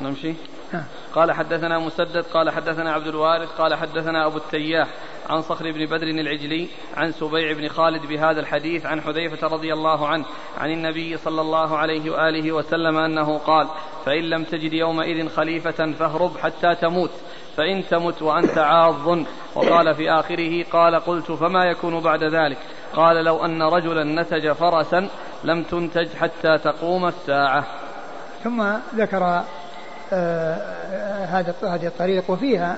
[SPEAKER 1] نمشي. نعم. قال حدثنا مسدد قال حدثنا عبد الوارث قال حدثنا أبو التياح عن صخر بن بدر العجلي عن سبيع بن خالد بهذا الحديث عن حذيفة رضي الله عنه عن النبي صلى الله عليه وآله وسلم أنه قال فإن لم تجد يومئذ خليفة فاهرب حتى تموت فإن تمت وأنت عاض. وقال في آخره قال قلت فما يكون بعد ذلك؟ قال لو أن رجلا نتج فرسا لم تنتج حتى تقوم الساعة.
[SPEAKER 2] ثم ذكر هذا هذه الطريق وفيها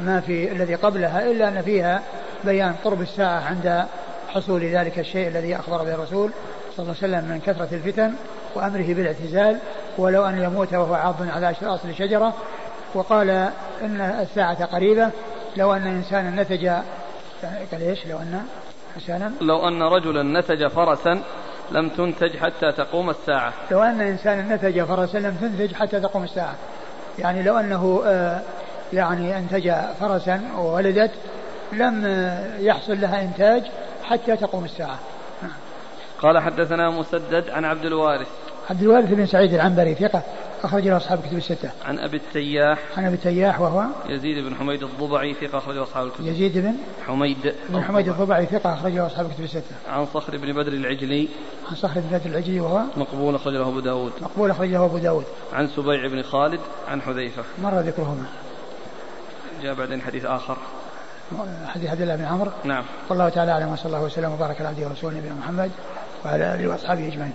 [SPEAKER 2] ما في الذي قبلها إلا أن فيها بيان قرب الساعة عند حصول ذلك الشيء الذي أخبر به الرسول صلى الله عليه وسلم من كثرة الفتن وأمره بالاعتزال ولو أن يموت وهو عاض على أصل شجرة وقال إن الساعة قريبة لو أن إنسانا نتج قال إيش؟ لو أن إنسانا؟
[SPEAKER 1] لو أن رجلا نتج فرسا لم تنتج حتى تقوم الساعة.
[SPEAKER 2] لو أن إنسانا نتج فرسا لم تنتج حتى تقوم الساعة. يعني لو أنه آه يعني أنتج فرسا وولدت لم يحصل لها إنتاج حتى تقوم الساعة.
[SPEAKER 1] قال حدثنا مسدد عن عبد الوارث.
[SPEAKER 2] عبد الوارث بن سعيد العنبري ثقة أخرج له أصحاب الكتب الستة.
[SPEAKER 1] عن أبي التياح.
[SPEAKER 2] عن أبي التياح وهو
[SPEAKER 1] يزيد بن حميد الضبعي ثقة أخرج له أصحاب الكتب.
[SPEAKER 2] يزيد بن
[SPEAKER 1] حميد
[SPEAKER 2] بن حميد الضبعي ثقة أخرج له أصحاب الكتب الستة.
[SPEAKER 1] عن صخر بن بدر العجلي.
[SPEAKER 2] عن صخر بن بدر العجلي وهو
[SPEAKER 1] مقبول أخرج له أبو داود
[SPEAKER 2] مقبول أخرج له أبو داود
[SPEAKER 1] عن سبيع بن خالد عن حذيفة.
[SPEAKER 2] مر ذكرهما.
[SPEAKER 1] جاء بعدين حديث آخر.
[SPEAKER 2] حديث عبد الله بن عمرو.
[SPEAKER 1] نعم.
[SPEAKER 2] والله تعالى أعلم وصلى الله وسلم وبارك على عبده ورسوله نبينا محمد وعلى آله وأصحابه أجمعين.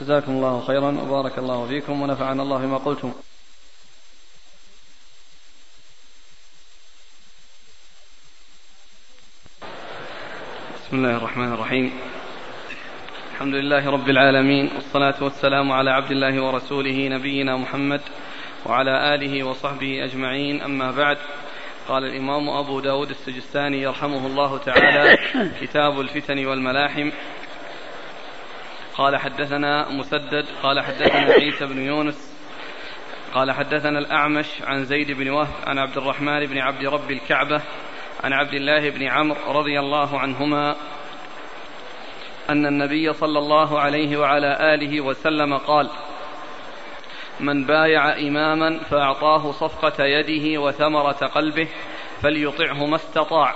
[SPEAKER 1] جزاكم الله خيرا وبارك الله فيكم ونفعنا الله بما قلتم. بسم الله الرحمن الرحيم. الحمد لله رب العالمين والصلاة والسلام على عبد الله ورسوله نبينا محمد وعلى آله وصحبه أجمعين. أما بعد قال الإمام أبو داود السجستاني يرحمه الله تعالى كتاب الفتن والملاحم. قال حدثنا مسدد قال حدثنا عيسى بن يونس قال حدثنا الأعمش عن زيد بن وهب عن عبد الرحمن بن عبد رب الكعبة عن عبد الله بن عمرو رضي الله عنهما أن النبي صلى الله عليه وعلى آله وسلم قال من بايع إماما فأعطاه صفقة يده وثمرة قلبه فليطعه ما استطاع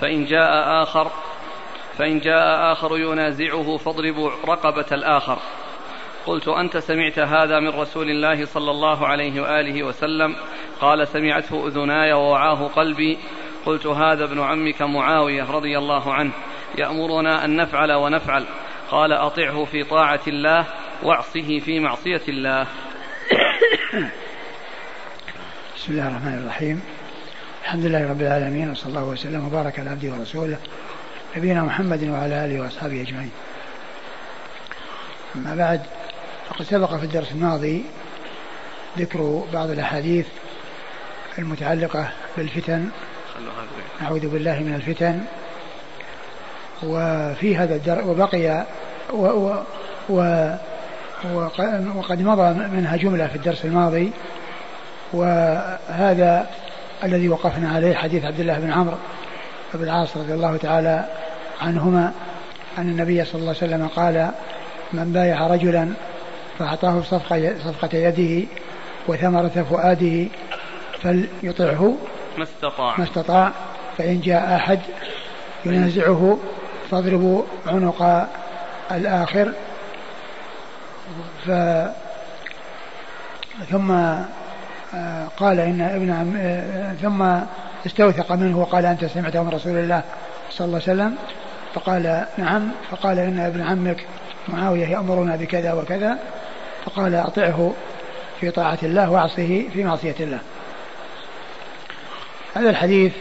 [SPEAKER 1] فإن جاء آخر فإن جاء آخر ينازعه فاضربوا رقبة الآخر. قلت أنت سمعت هذا من رسول الله صلى الله عليه وآله وسلم؟ قال سمعته أذناي ووعاه قلبي. قلت هذا ابن عمك معاوية رضي الله عنه. يأمرنا أن نفعل ونفعل. قال أطعه في طاعة الله وأعصه في معصية الله.
[SPEAKER 2] بسم الله الرحمن الرحيم. الحمد لله رب العالمين وصلى الله وسلم وبارك على عبده ورسوله. نبينا محمد وعلى آله وأصحابه أجمعين. أما بعد فقد سبق في الدرس الماضي ذكر بعض الأحاديث المتعلقة بالفتن. نعوذ بالله من الفتن. وفي هذا الدرس وبقي و و و وقد مضى منها جملة في الدرس الماضي. وهذا الذي وقفنا عليه حديث عبد الله بن عمرو. بن العاص رضي الله تعالى عنهما أن النبي صلى الله عليه وسلم قال من بايع رجلا فأعطاه صفقة, صفقة يده وثمرة فؤاده فليطعه
[SPEAKER 1] ما استطاع.
[SPEAKER 2] ما استطاع فإن جاء أحد ينازعه فاضربوا عنق الآخر. ف ثم قال إن ابن عم آه، ثم استوثق منه وقال أنت سمعته من رسول الله صلى الله عليه وسلم فقال نعم فقال إن ابن عمك معاوية يأمرنا بكذا وكذا فقال أطعه في طاعة الله وأعصه في معصية الله. هذا الحديث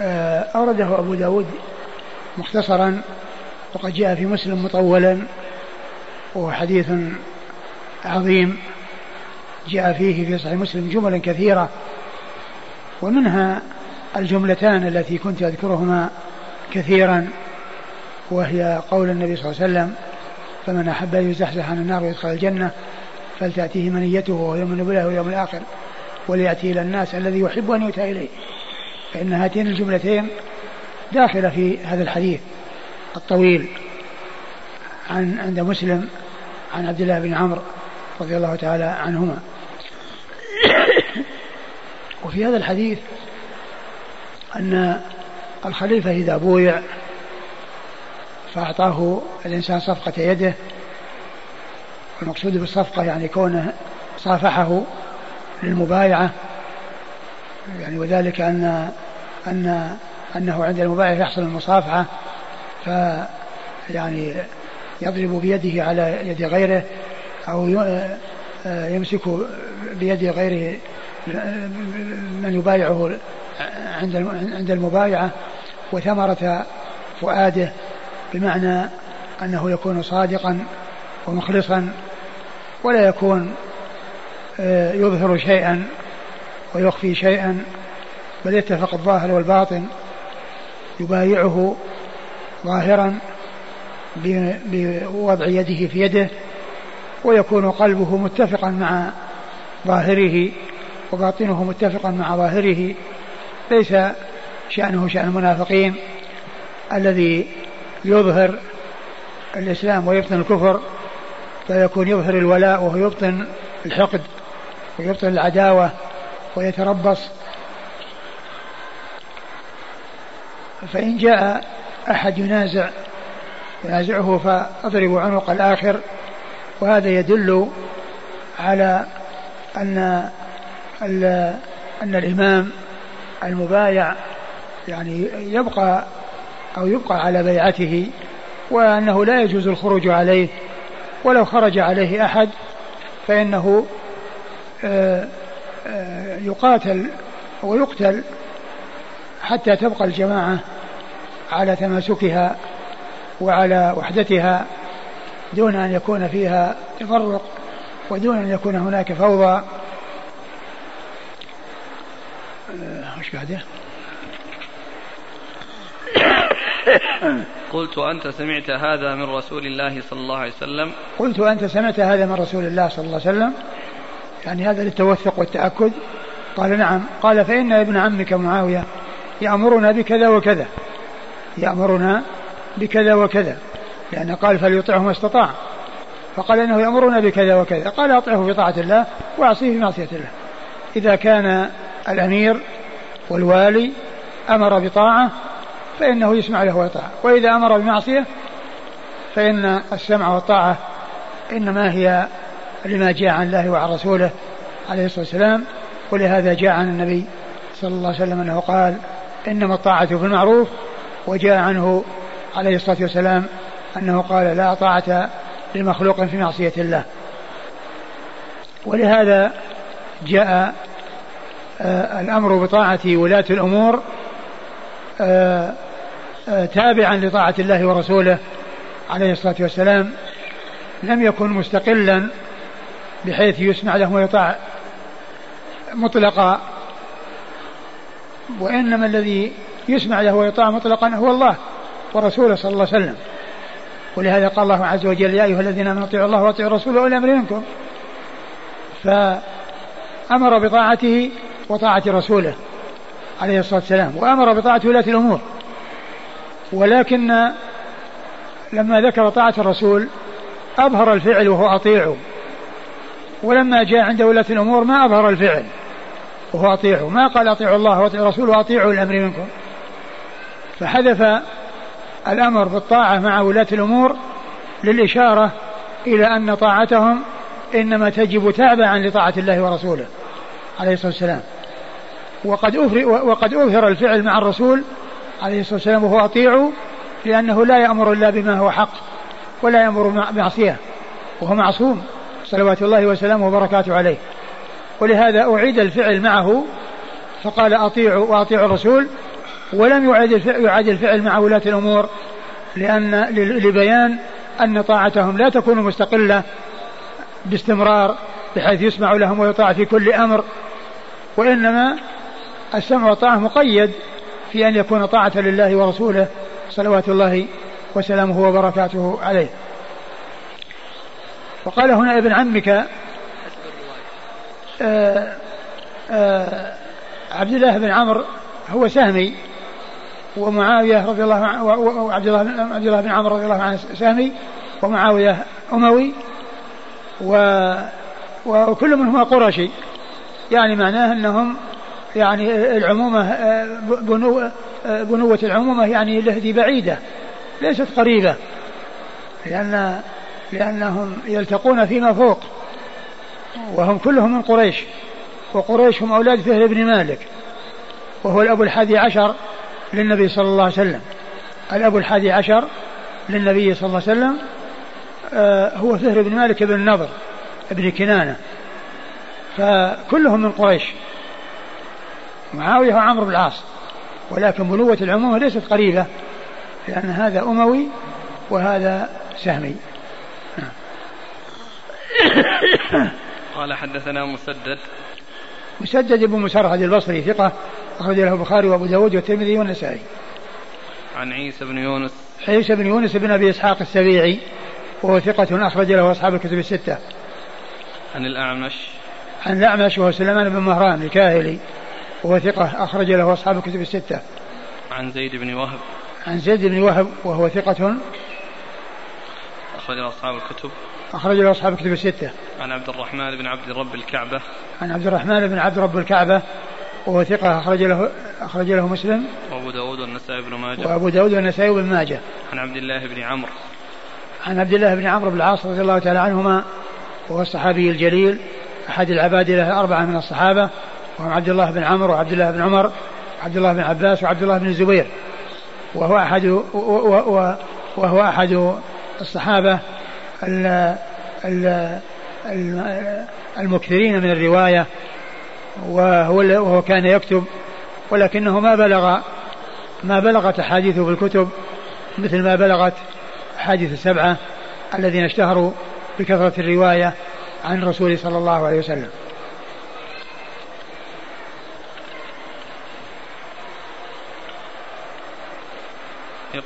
[SPEAKER 2] آه، أورده أبو داود مختصرا وقد جاء في مسلم مطولا وهو حديث عظيم. جاء فيه في صحيح مسلم جمل كثيرة ومنها الجملتان التي كنت أذكرهما كثيرا وهي قول النبي صلى الله عليه وسلم فمن أحب أن يزحزح عن النار ويدخل الجنة فلتأتيه منيته وهو يؤمن بالله واليوم الآخر وليأتي إلى الناس الذي يحب أن يؤتى إليه. فإن هاتين الجملتين داخلة في هذا الحديث الطويل عن عند مسلم عن عبد الله بن عمرو رضي الله تعالى عنهما. وفي هذا الحديث أن الخليفة إذا بويع فأعطاه الإنسان صفقة يده والمقصود بالصفقة يعني كونه صافحه للمبايعة يعني وذلك أن أن أنه عند المبايعة يحصل المصافحة ف يعني يضرب بيده على يد غيره أو يمسك بيد غيره من يبايعه عند عند المبايعة وثمرة فؤاده بمعنى أنه يكون صادقا ومخلصا ولا يكون آه، يظهر شيئا ويخفي شيئا بل يتفق الظاهر والباطن يبايعه ظاهرا بوضع يده في يده ويكون قلبه متفقا مع ظاهره وباطنه متفقا مع ظاهره ليس شأنه شأن المنافقين. الذي يظهر الإسلام ويبطن الكفر فيكون يظهر الولاء وهو يبطن الحقد ويبطن العداوة ويتربص. فإن جاء أحد ينازع ينازعه فأضرب عنق الآخر. وهذا يدل على أن أن الإمام المبايع يعني يبقى أو يبقى على بيعته وأنه لا يجوز الخروج عليه ولو خرج عليه أحد فإنه آه، آه، يقاتل ويقتل حتى تبقى الجماعة على تماسكها وعلى وحدتها دون أن يكون فيها تفرق ودون أن يكون هناك فوضى.
[SPEAKER 1] إيش بعده؟ قلت أنت سمعت هذا من رسول الله صلى الله عليه وسلم.
[SPEAKER 2] قلت أنت سمعت هذا من رسول الله صلى الله عليه وسلم. يعني هذا للتوثق والتأكد. قال نعم. قال فإن ابن عمك معاوية يأمرنا بكذا وكذا. يأمرنا بكذا وكذا. لأنه قال فليطعه ما استطاع. فقال إنه يأمرنا بكذا وكذا. قال أطعه في طاعة الله وأعصيه في معصية الله. إذا كان الأمير والوالي أمر بطاعة فإنه يسمع له ويطاع. وإذا أمر بمعصية فإن السمع والطاعة إنما هي لما جاء عن الله وعن رسوله عليه الصلاة والسلام ولهذا جاء عن النبي صلى الله عليه وسلم أنه قال إنما الطاعة في المعروف وجاء عنه عليه الصلاة والسلام أنه قال لا طاعة لمخلوق في معصية الله. ولهذا جاء الأمر بطاعة ولاة الأمور آه، آه، تابعا لطاعة الله ورسوله عليه الصلاة والسلام لم يكن مستقلا بحيث يسمع له ويطاع مطلقا. وإنما الذي يسمع له ويطاع مطلقا هو الله ورسوله صلى الله عليه وسلم. ولهذا قال الله عز وجل يا أيها الذين آمنوا اطيعوا الله واطيعوا الرسول وأولي الأمر منكم. فأمر بطاعته وطاعة رسوله عليه الصلاة والسلام وأمر بطاعة ولاة الأمور. ولكن لما ذكر طاعة الرسول أظهر الفعل وهو أطيعه ولما جاء عند ولاة الأمور ما أظهر الفعل وهو أطيعه ما قال أطيعوا الله وأطيعوا الرسول وأطيعوا الأمر منكم. فحذف الأمر بالطاعة مع ولاة الأمور للإشارة إلى أن طاعتهم إنما تجب تابعا لطاعة الله ورسوله عليه الصلاة والسلام. وقد أفر وقد أظهر الفعل مع الرسول عليه الصلاة والسلام وهو أطيع لأنه لا يأمر إلا بما هو حق ولا يأمر بمعصية وهو معصوم صلوات الله وسلامه وبركاته عليه. ولهذا أعيد الفعل معه فقال أطيعوا وأطيعوا الرسول ولم يعد الفعل مع ولاة الأمور لأن لبيان أن طاعتهم لا تكون مستقلة باستمرار بحيث يسمع لهم ويطاع في كل أمر وإنما السمع والطاعة مقيد في أن يكون طاعة لله ورسوله صلوات الله وسلامه وبركاته عليه. وقال هنا ابن عمك آآ آه، آآ آه، عبد الله بن عمرو هو سهمي ومعاوية رضي الله وعبد الله عبد الله بن عمرو رضي الله عنه سهمي ومعاوية أموي و وكل منهما قرشي. يعني معناه أنهم يعني العمومة بنو بنوة العمومة يعني لهدي بعيدة ليست قريبة لأن لأنهم يلتقون فيما فوق وهم كلهم من قريش وقريش هم أولاد فهر بن مالك وهو الأب الحادي عشر للنبي صلى الله عليه وسلم. الأب الحادي عشر للنبي صلى الله عليه وسلم آه، هو فهر بن مالك بن النضر بن كنانة فكلهم من قريش. معاوية وعمرو بن العاص. ولكن بنوة العمومة ليست قريبة لأن هذا أموي وهذا سهمي.
[SPEAKER 1] قال حدثنا مسدد.
[SPEAKER 2] مسدد بن مسرهد البصري ثقة أخرج له البخاري وأبو داود والترمذي والنسائي.
[SPEAKER 1] عن عيسى بن يونس.
[SPEAKER 2] عيسى بن يونس بن أبي إسحاق السبيعي وهو ثقة أخرج له أصحاب الكتب الستة.
[SPEAKER 1] عن الأعمش.
[SPEAKER 2] عن الأعمش وهو سليمان بن مهران الكاهلي. وهو ثقة أخرج له أصحاب الكتب الستة.
[SPEAKER 1] عن زيد بن وهب.
[SPEAKER 2] عن زيد بن وهب وهو ثقة.
[SPEAKER 1] أخرج له أصحاب الكتب.
[SPEAKER 2] أخرج له أصحاب الكتب الستة.
[SPEAKER 1] عن عبد الرحمن بن عبد رب الكعبة.
[SPEAKER 2] عن عبد الرحمن بن عبد رب الكعبة وهو ثقة أخرج له أخرج له مسلم.
[SPEAKER 1] وأبو داود والنسائي بن ماجه.
[SPEAKER 2] وأبو داود والنسائي بن ماجه.
[SPEAKER 1] عن عبد الله بن عمرو.
[SPEAKER 2] عن عبد الله بن عمرو بن العاص رضي الله تعالى عنهما وهو الصحابي الجليل أحد العباد له الأربعة من الصحابة. وهم عبد الله بن عمرو وعبد الله بن عمر وعبد الله بن عباس وعبد الله بن الزبير. وهو أحد وهو أحد الصحابة المكثرين من الرواية وهو وهو كان يكتب ولكنه ما بلغ ما بلغت أحاديثه في الكتب مثل ما بلغت أحاديث السبعة الذين اشتهروا بكثرة الرواية عن الرسول صلى الله عليه وسلم.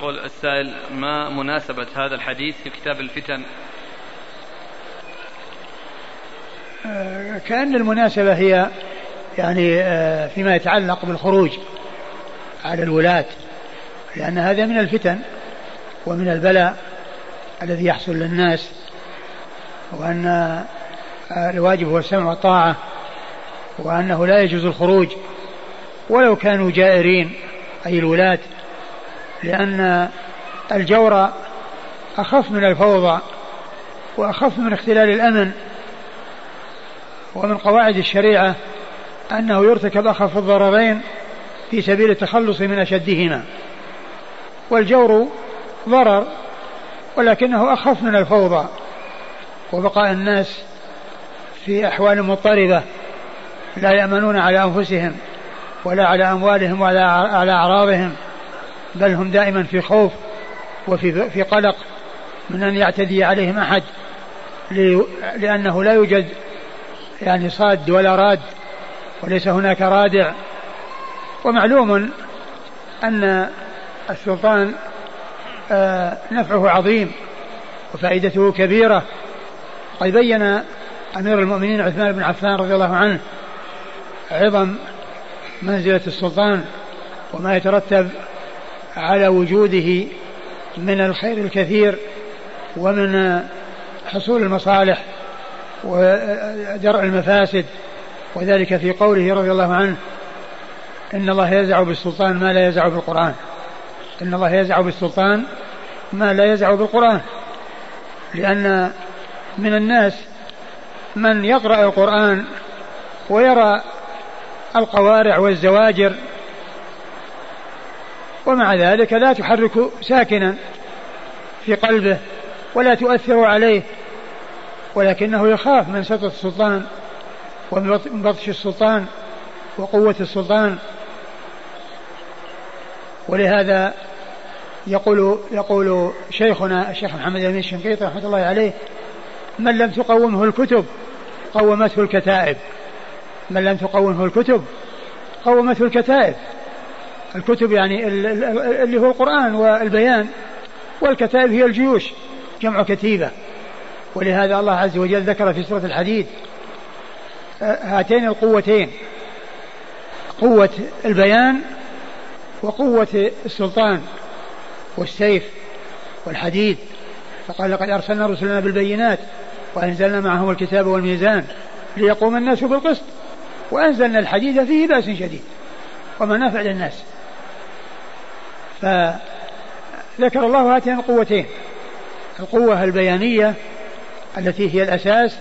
[SPEAKER 1] يقول السائل ما مناسبة هذا الحديث في كتاب الفتن؟
[SPEAKER 2] آه، كأن المناسبة هي يعني آه، فيما يتعلق بالخروج على الولاة لأن هذا من الفتن ومن البلاء الذي يحصل للناس وأن آه، الواجب هو السمع والطاعة وأنه لا يجوز الخروج ولو كانوا جائرين أي الولاة. لأن الجور أخف من الفوضى وأخف من اختلال الأمن ومن قواعد الشريعة أنه يرتكب أخف الضررين في سبيل التخلص من أشدهما. والجور ضرر ولكنه أخف من الفوضى وبقاء الناس في أحوال مضطربة لا يأمنون على أنفسهم ولا على أموالهم ولا على أعراضهم. بل هم دائما في خوف وفي في قلق من أن يعتدي عليهم أحد لأنه لا يوجد يعني صاد ولا راد وليس هناك رادع. ومعلوم أن السلطان آه، نفعه عظيم وفائدته كبيرة. قد بين أمير المؤمنين عثمان بن عفان رضي الله عنه عظم منزلة السلطان وما يترتب على وجوده من الخير الكثير ومن حصول المصالح ودرء المفاسد. وذلك في قوله رضي الله عنه إن الله يزع بالسلطان ما لا يزع بالقرآن. إن الله يزع بالسلطان ما لا يزع بالقرآن. لأن من الناس من يقرأ القرآن ويرى القوارع والزواجر ومع ذلك لا تحرك ساكنا في قلبه ولا تؤثر عليه ولكنه يخاف من سطة السلطان ومن بطش السلطان وقوة السلطان. ولهذا يقول يقول شيخنا الشيخ محمد الأمين الشنقيطي رحمة الله عليه من لم تقومه الكتب قومته الكتائب. من لم تقومه الكتب قومته الكتائب. الكتب يعني اللي هو القرآن والبيان والكتائب هي الجيوش جمع كتيبة. ولهذا الله عز وجل ذكر في سورة الحديد هاتين القوتين قوة البيان وقوة السلطان والسيف والحديد. فقال لقد أرسلنا رسلنا بالبينات وأنزلنا معهم الكتاب والميزان ليقوم الناس بالقسط وأنزلنا الحديد فيه بأس شديد ومنافع للناس. فذكر الله هاتين القوتين القوة البيانية التي هي الأساس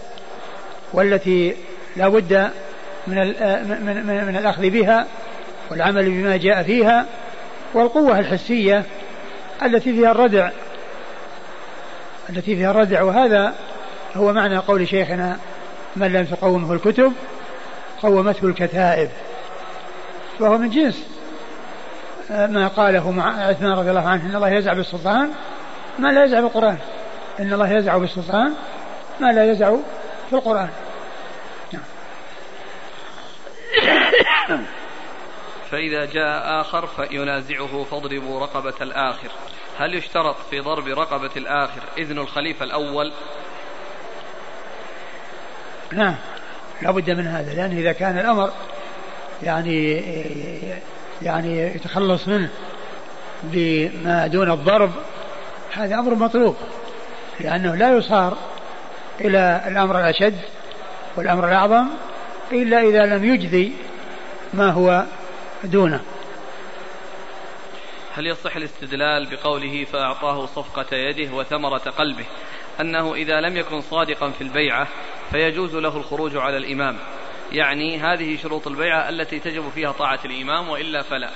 [SPEAKER 2] والتي لا بد من, من, من, من الأخذ بها والعمل بما جاء فيها والقوة الحسية التي فيها الردع. التي فيها الردع وهذا هو معنى قول شيخنا من لم تقومه الكتب قومته الكتائب فهو من جنس ما قاله مع عثمان رضي الله عنه إن الله يزع بالسلطان ما لا يزع بالقرآن. إن الله يزع بالسلطان ما لا يزع في القران
[SPEAKER 1] فإذا جاء آخر فينازعه فاضربوا رقبة الآخر. هل يشترط في ضرب رقبة الآخر إذن الخليفة الأول؟
[SPEAKER 2] نعم لا بد من هذا لأن إذا كان الأمر يعني يعني يتخلص منه بما دون الضرب هذا أمر مطلوب لأنه لا يصار إلى الأمر الأشد والأمر الأعظم إلا إذا لم يجذي ما هو دونه.
[SPEAKER 1] هل يصح الاستدلال بقوله فأعطاه صفقة يده وثمرة قلبه؟ أنه إذا لم يكن صادقا في البيعة فيجوز له الخروج على الإمام. يعني هذه شروط البيعة التي تجب فيها طاعة الإمام وإلا فلا.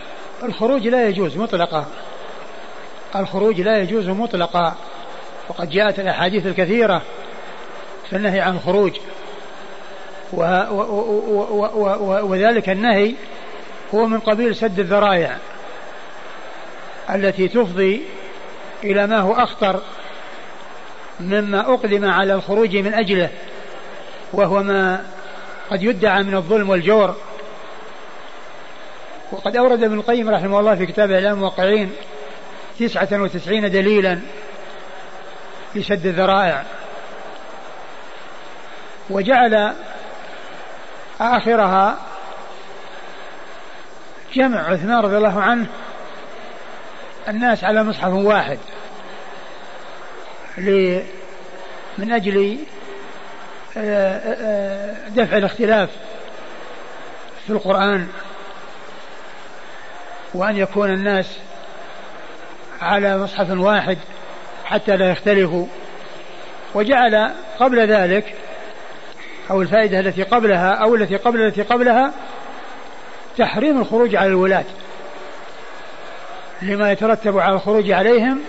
[SPEAKER 2] الخروج لا يجوز مطلقا. الخروج لا يجوز مطلقا. وقد جاءت الأحاديث الكثيرة في النهي عن الخروج. و و و وذلك النهي هو من قبيل سد الذرائع التي تفضي إلى ما هو أخطر مما أقدم على الخروج من أجله وهو ما قد يدعى من الظلم والجور. وقد أورد ابن القيم رحمه الله في كتاب إعلام الموقعين تسعة وتسعين دليلا لسد الذرائع. وجعل آخرها جمع عثمان رضي الله عنه الناس على مصحف واحد. من أجل دفع الاختلاف في القرآن وأن يكون الناس على مصحف واحد حتى لا يختلفوا. وجعل قبل ذلك أو الفائدة التي قبلها أو التي قبل التي قبلها تحريم الخروج على الولاة لما يترتب على الخروج عليهم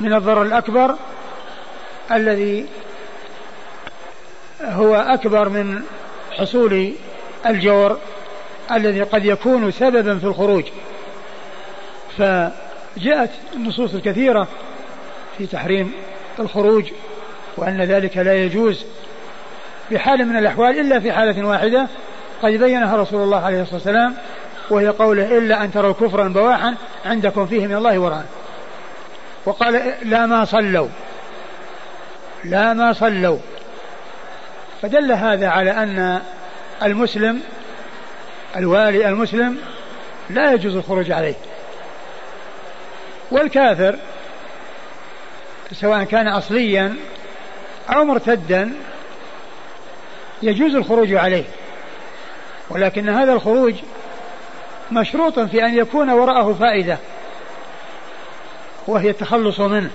[SPEAKER 2] من الضرر الأكبر الذي هو أكبر من حصول الجور الذي قد يكون سببا في الخروج. فجاءت النصوص الكثيرة في تحريم الخروج وأن ذلك لا يجوز بحال من الأحوال إلا في حالة واحدة. قد بينها رسول الله عليه الصلاة والسلام وهي قوله إلا أن تروا كفرا بواحا عندكم فيه من الله برهان وقال لا ما صلوا. لا ما صلوا. فدل هذا على أن المسلم الوالي المسلم لا يجوز الخروج عليه. والكافر سواء كان أصليا أو مرتدا يجوز الخروج عليه. ولكن هذا الخروج مشروط في أن يكون وراءه فائدة وهي التخلص منه.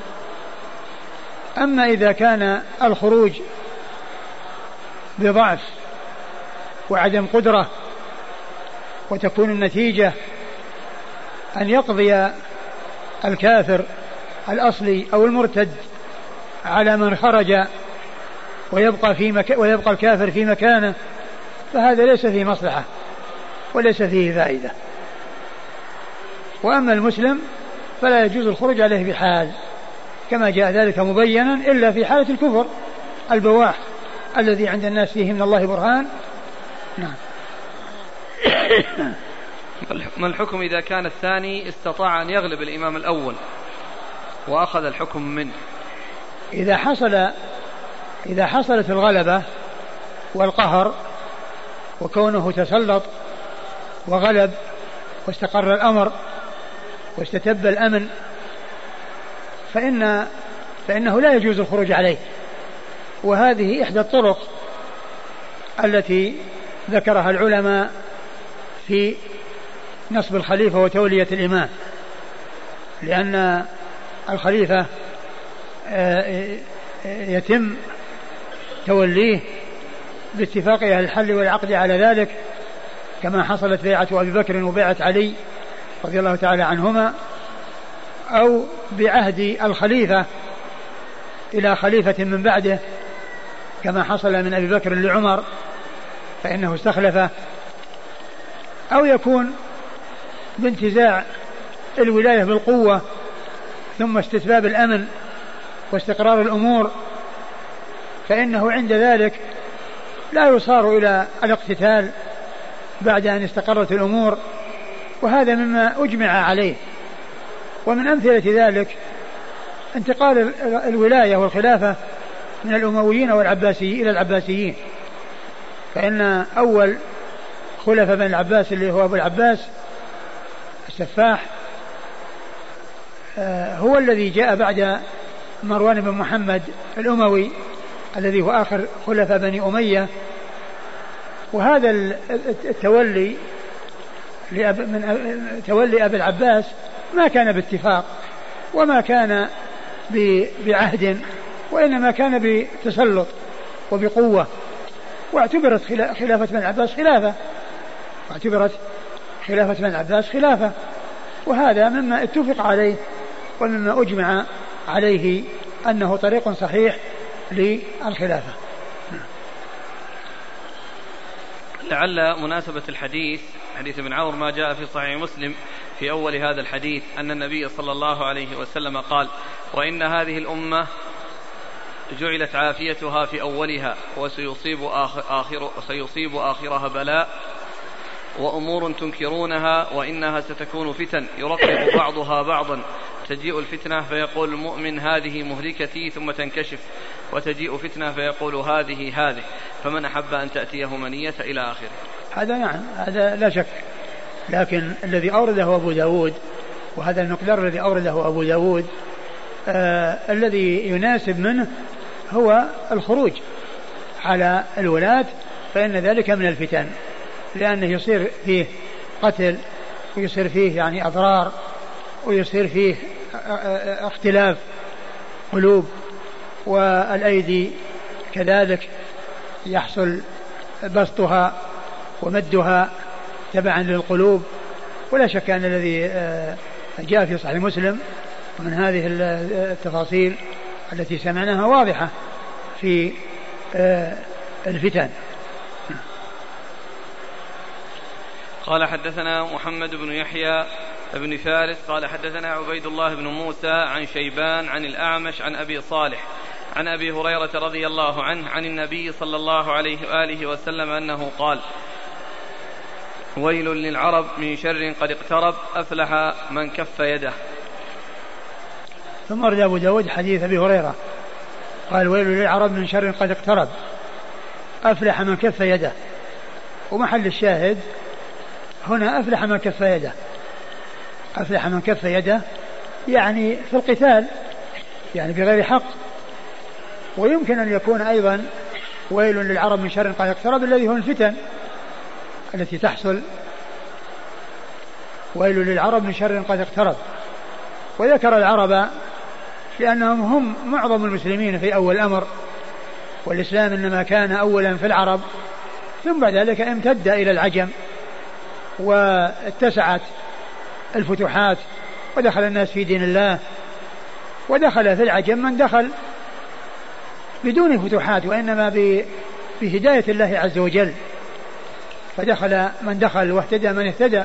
[SPEAKER 2] أما إذا كان الخروج بضعف وعدم قدرة وتكون النتيجة أن يقضي الكافر الأصلي أو المرتد على من خرج ويبقى في مك... ويبقى الكافر في مكانه فهذا ليس فيه مصلحة وليس فيه فائدة. وأما المسلم فلا يجوز الخروج عليه بحال كما جاء ذلك مبينا إلا في حالة الكفر البواح. الذي عند الناس فيه من الله برهان؟ نعم.
[SPEAKER 1] ما الحكم إذا كان الثاني استطاع أن يغلب الإمام الأول وأخذ الحكم منه؟
[SPEAKER 2] إذا حصل إذا حصلت الغلبة والقهر وكونه تسلط وغلب واستقر الأمر واستتب الأمن فإن فإنه لا يجوز الخروج عليه. وهذه إحدى الطرق التي ذكرها العلماء في نصب الخليفة وتولية الإمام. لأن الخليفة آه، آه، يتم توليه باتفاق أهل الحل والعقد على ذلك كما حصلت بيعة أبي بكر وبيعة علي رضي الله تعالى عنهما أو بعهد الخليفة إلى خليفة من بعده كما حصل من أبي بكر لعمر فإنه استخلفه أو يكون بانتزاع الولاية بالقوة ثم استتباب الأمن واستقرار الأمور فإنه عند ذلك لا يصار إلى الاقتتال بعد أن استقرت الأمور وهذا مما أجمع عليه. ومن أمثلة ذلك انتقال الولاية والخلافة من الأمويين والعباسيين إلى العباسيين. فإن أول خلف بن العباس اللي هو أبو العباس السفاح آه، هو الذي جاء بعد مروان بن محمد الأموي الذي هو آخر خلفاء بني أمية. وهذا التولي لأب من تولي أبي العباس ما كان باتفاق وما كان بعهد وإنما كان بتسلط وبقوة واعتبرت خلافة بن العباس خلافة. واعتبرت خلافة بن العباس خلافة. وهذا مما اتفق عليه ومما أجمع عليه أنه طريق صحيح للخلافة.
[SPEAKER 1] لعل مناسبة الحديث حديث ابن عمر ما جاء في صحيح مسلم في أول هذا الحديث أن النبي صلى الله عليه وسلم قال وإن هذه الأمة جعلت عافيتها في أولها وسيصيب آخر, آخر وسيصيب آخرها بلاء وأمور تنكرونها وإنها ستكون فتن يرقب بعضها بعضا. تجيء الفتنة فيقول المؤمن هذه مهلكتي ثم تنكشف وتجيء فتنة فيقول هذه هذه. فمن أحب أن تأتيه منية إلى آخره.
[SPEAKER 2] هذا نعم هذا لا شك. لكن الذي أورده أبو داود وهذا المقدار الذي أورده أبو داود آه الذي يناسب منه هو الخروج على الولاة فإن ذلك من الفتن لأنه يصير فيه قتل ويصير فيه يعني أضرار ويصير فيه اختلاف قلوب والأيدي كذلك يحصل بسطها ومدها تبعا للقلوب. ولا شك أن الذي جاء في صحيح مسلم من هذه التفاصيل التي سمعناها واضحة في آه، الفتن.
[SPEAKER 1] قال حدثنا محمد بن يحيى بن فارس قال حدثنا عبيد الله بن موسى عن شيبان عن الأعمش عن أبي صالح عن أبي هريرة رضي الله عنه عن النبي صلى الله عليه وآله وسلم أنه قال ويل للعرب من شر قد اقترب أفلح من كف يده.
[SPEAKER 2] ثم ورد أبو داود حديث أبي هريرة. قال ويل للعرب من شر قد اقترب. أفلح من كف يده. ومحل الشاهد هنا أفلح من كف يده. أفلح من كف يده يعني في القتال يعني بغير حق. ويمكن أن يكون أيضا ويل للعرب من شر قد اقترب الذي هو الفتن التي تحصل. ويل للعرب من شر قد اقترب. وذكر العرب لأنهم هم معظم المسلمين في أول الأمر والإسلام إنما كان أولا في العرب ثم بعد ذلك امتد إلى العجم واتسعت الفتوحات ودخل الناس في دين الله ودخل في العجم من دخل بدون فتوحات وإنما بهداية الله عز وجل. فدخل من دخل واهتدى من اهتدى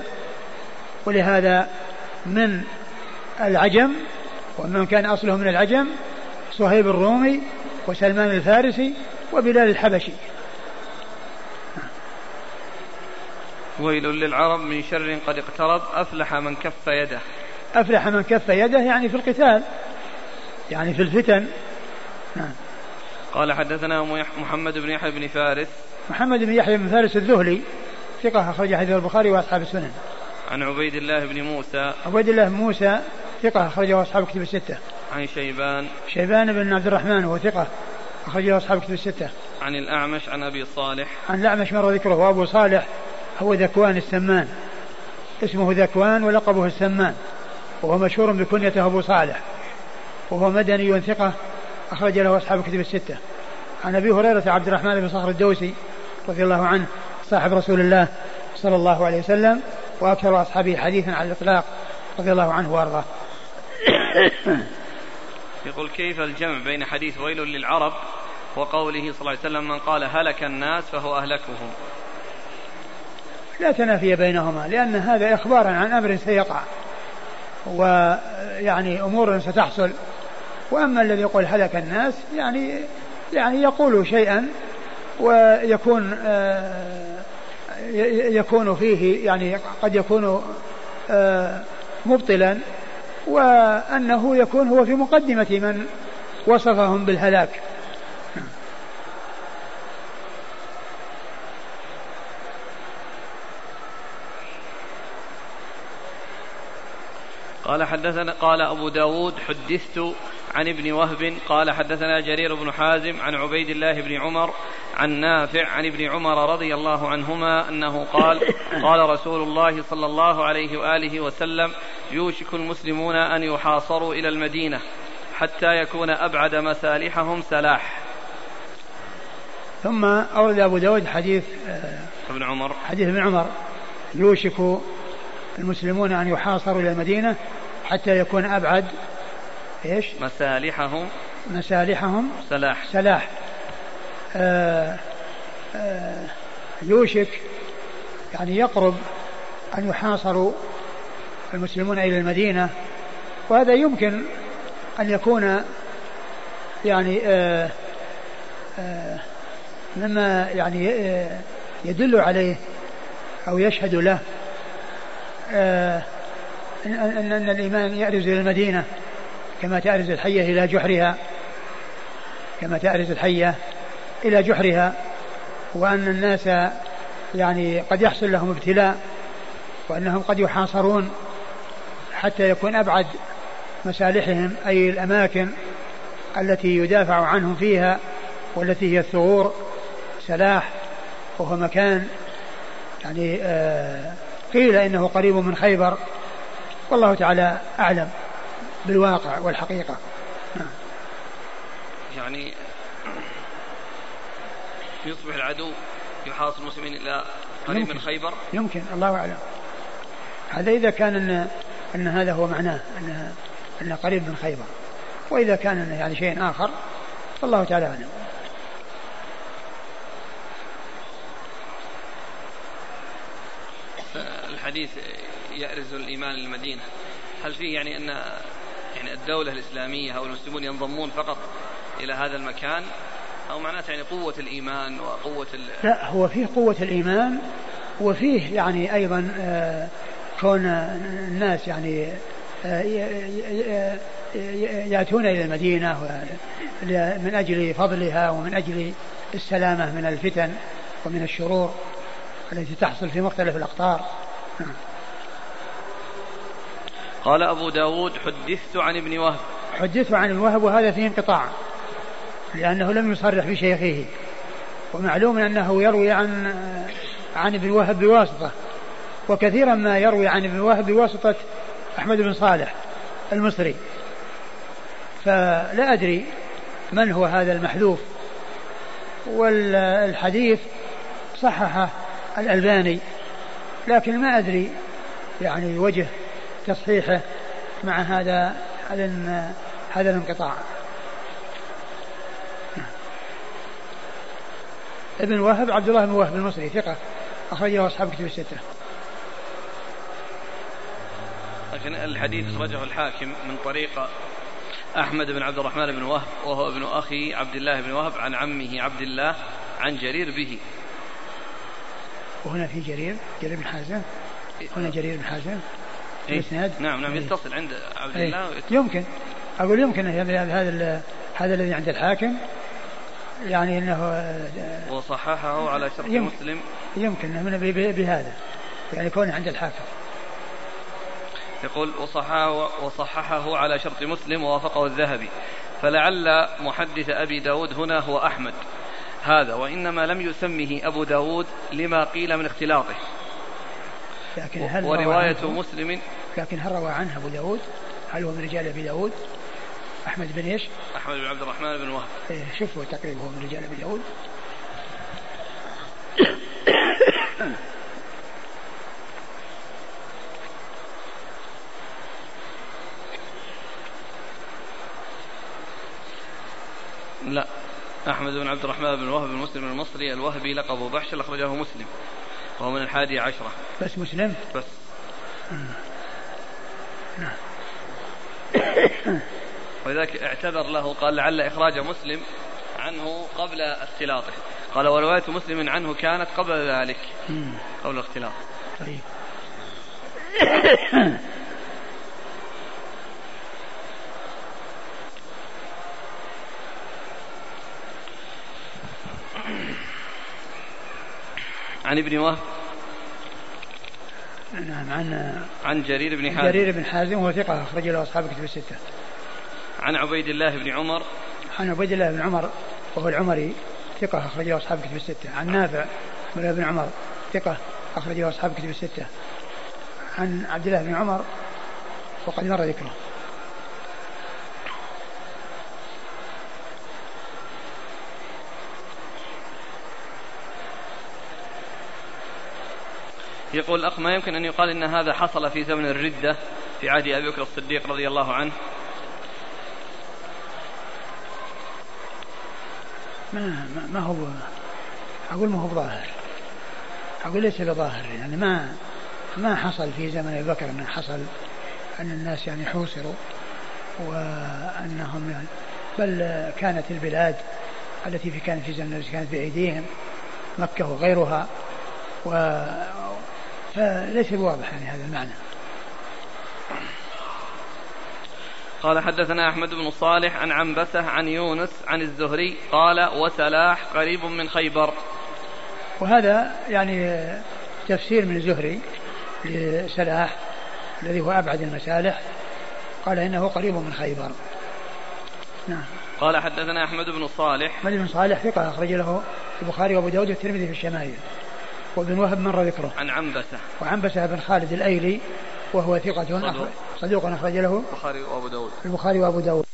[SPEAKER 2] ولهذا من العجم ومن كان أصله من العجم صهيب الرومي وسلمان الفارسي وبلال الحبشي.
[SPEAKER 1] ويل للعرب من شر قد اقترب أفلح من كف يده.
[SPEAKER 2] أفلح من كف يده يعني في القتال يعني في الفتن.
[SPEAKER 1] قال حدثنا محمد بن يحيى بن فارس.
[SPEAKER 2] محمد بن يحيى بن فارس الذهلي ثقة أخرج حديث البخاري وأصحاب السنن.
[SPEAKER 1] عن عبيد الله بن موسى.
[SPEAKER 2] عبيد الله بن موسى ثقة أخرجه أصحاب كتب الستة.
[SPEAKER 1] عن شيبان.
[SPEAKER 2] شيبان بن عبد الرحمن وهو ثقة أخرجه أصحاب كتب الستة.
[SPEAKER 1] عن الأعمش عن أبي صالح.
[SPEAKER 2] عن الأعمش مر ذكره وأبو صالح هو ذكوان السمان. اسمه ذكوان ولقبه السمان. وهو مشهور بكنيته أبو صالح. وهو مدني ثقة أخرج له أصحاب كتب الستة. عن أبي هريرة عبد الرحمن بن صخر الدوسي رضي الله عنه صاحب رسول الله صلى الله عليه وسلم وأكثر أصحابه حديثا على الإطلاق رضي الله عنه وأرضاه.
[SPEAKER 1] يقول كيف الجمع بين حديث ويل للعرب وقوله صلى الله عليه وسلم من قال هلك الناس فهو أهلكهم؟
[SPEAKER 2] لا تنافي بينهما لأن هذا إخبارا عن أمر سيقع ويعني أمور ستحصل. وأما الذي يقول هلك الناس يعني يعني يقول شيئا ويكون آه، يكون فيه يعني قد يكون آه، مبطلا. وأنه يكون هو في مقدمة من وصفهم بالهلاك.
[SPEAKER 1] قال حدثنا قال أبو داود حدثت عن ابن وهب قال حدثنا جرير بن حازم عن عبيد الله بن عمر عن نافع عن ابن عمر رضي الله عنهما أنه قال قال رسول الله صلى الله عليه وآله وسلم يوشك المسلمون أن يحاصروا إلى المدينة حتى يكون أبعد مسالحهم سلاح.
[SPEAKER 2] ثم أورد أبو داود حديث آه،
[SPEAKER 1] ابن عمر.
[SPEAKER 2] حديث ابن عمر. يوشك المسلمون أن يحاصروا إلى المدينة حتى يكون أبعد إيش؟
[SPEAKER 1] مسالحهم.
[SPEAKER 2] مسالحهم.
[SPEAKER 1] سلاح.
[SPEAKER 2] سلاح. آآ آه، آآ آه، يوشك يعني يقرب أن يحاصروا المسلمون إلى المدينة وهذا يمكن أن يكون يعني آآ آه، مما يعني يدل عليه أو يشهد له آه، أن الإيمان يأرز إلى المدينة. كما تأرز الحية إلى جحرها كما تأرز الحية إلى جحرها وأن الناس يعني قد يحصل لهم ابتلاء وأنهم قد يحاصرون حتى يكون أبعد مصالحهم أي الأماكن التي يدافع عنهم فيها والتي هي الثغور سلاح وهو مكان يعني آه قيل إنه قريب من خيبر والله تعالى أعلم. بالواقع والحقيقة.
[SPEAKER 1] يعني يصبح العدو يحاصر المسلمين إلى قريب يمكن من خيبر؟
[SPEAKER 2] يمكن الله أعلم. هذا إذا كان أن, أن هذا هو معناه أن أنه قريب من خيبر. وإذا كان يعني شيء آخر فالله تعالى أعلم.
[SPEAKER 1] الحديث يأرز الإيمان للمدينة. هل فيه يعني أن الدولة الإسلامية أو المسلمون ينضمون فقط إلى هذا المكان أو معناته يعني قوة الإيمان وقوة
[SPEAKER 2] لا هو فيه قوة الإيمان وفيه يعني أيضا آه، كون الناس يعني آه، يأتون إلى المدينة من أجل فضلها ومن أجل السلامة من الفتن ومن الشرور التي تحصل في مختلف الأقطار.
[SPEAKER 1] قال أبو داود حدثت عن ابن وهب.
[SPEAKER 2] حدثت عن ابن وهب وهذا فيه انقطاع لأنه لم يصرح بشيخه. ومعلوم أنه يروي عن عن ابن وهب بواسطة. وكثيرا ما يروي عن ابن وهب بواسطة أحمد بن صالح المصري. فلا أدري من هو هذا المحذوف. والحديث صححه الألباني لكن ما أدري يعني وجه تصحيحه مع هذا هذا هذا الانقطاع ابن وهب عبد الله بن وهب المصري ثقة أخرجه أصحاب كتب الستة.
[SPEAKER 1] لكن الحديث أخرجه الحاكم من طريق أحمد بن عبد الرحمن بن وهب وهو ابن أخي عبد الله بن وهب عن عمه عبد الله عن جرير به
[SPEAKER 2] وهنا في جرير جرير بن حازم هنا جرير بن حازم؟
[SPEAKER 1] الاسناد نعم نعم يتصل عند عبد إيه؟ الله
[SPEAKER 2] يمكن. أقول يمكن هذا هذا الذي عند الحاكم. يعني إنه
[SPEAKER 1] وصححه على شرط يمكن. مسلم.
[SPEAKER 2] يمكن من بهذا. يعني كونه عند الحاكم.
[SPEAKER 1] يقول وصححه, وصححه على شرط مسلم ووافقه الذهبي. فلعل محدث أبي داود هنا هو أحمد. هذا وإنما لم يسمه أبو داود لما قيل من اختلاطه. لكن هل ورواية مسلم.
[SPEAKER 2] لكن هل روى عنه أبو داود؟ هل هو من رجال أبي داود؟ أحمد بن إيش؟
[SPEAKER 1] أحمد بن عبد الرحمن بن وهب.
[SPEAKER 2] إيه شوفوا تقريبا هو من رجال أبي داود.
[SPEAKER 1] لا. أحمد بن عبد الرحمن بن وهب المسلم المصري الوهبي لقبه بحش أخرجه مسلم. وهو من الحادي عشرة.
[SPEAKER 2] بس مسلم؟
[SPEAKER 1] بس.
[SPEAKER 2] نعم
[SPEAKER 1] ولذلك اعتذر له قال لعل إخراج مسلم عنه قبل اختلاطه. قال ورواية مسلم عنه كانت قبل ذلك. قبل الاختلاط. طيب. عن ابن وهب
[SPEAKER 2] نعم عن
[SPEAKER 1] عن جرير بن حازم
[SPEAKER 2] جرير بن حازم وهو ثقة أخرج له أصحاب كتب الستة.
[SPEAKER 1] عن عبيد الله بن عمر
[SPEAKER 2] عن عبيد الله بن عمر وهو العمري ثقة أخرج له أصحاب كتب الستة. عن نافع بن عمر ثقة أخرج له أصحاب كتب الستة. عن عبد الله بن عمر وقد مر ذكره.
[SPEAKER 1] يقول الأخ ما يمكن أن يقال أن هذا حصل في زمن الردة في عهد أبي بكر الصديق رضي الله عنه.
[SPEAKER 2] ما ما هو أقول ما هو ظاهر. أقول ليس بظاهر يعني ما ما حصل في زمن أبي بكر أنه حصل أن الناس يعني حوصروا وأنهم يعني بل كانت البلاد التي في كانت في زمن كانت بأيديهم مكة وغيرها و فليس بواضح يعني هذا المعنى.
[SPEAKER 1] قال حدثنا أحمد بن صالح عن عنبسة عن يونس عن الزهري قال وسلاح قريب من خيبر.
[SPEAKER 2] وهذا يعني تفسير من الزهري لسلاح الذي هو أبعد المسالح. قال إنه قريب من خيبر.
[SPEAKER 1] نعم. قال حدثنا أحمد بن صالح
[SPEAKER 2] أحمد بن صالح ثقة أخرج له البخاري وأبو داود والترمذي في الشمائل. وابن وهب مر ذكره
[SPEAKER 1] عن عنبسة.
[SPEAKER 2] وعنبسة بن خالد الأيلي وهو ثقة صدوق, صدوق أخرج له
[SPEAKER 1] البخاري وأبو داود.
[SPEAKER 2] البخاري وأبو داود.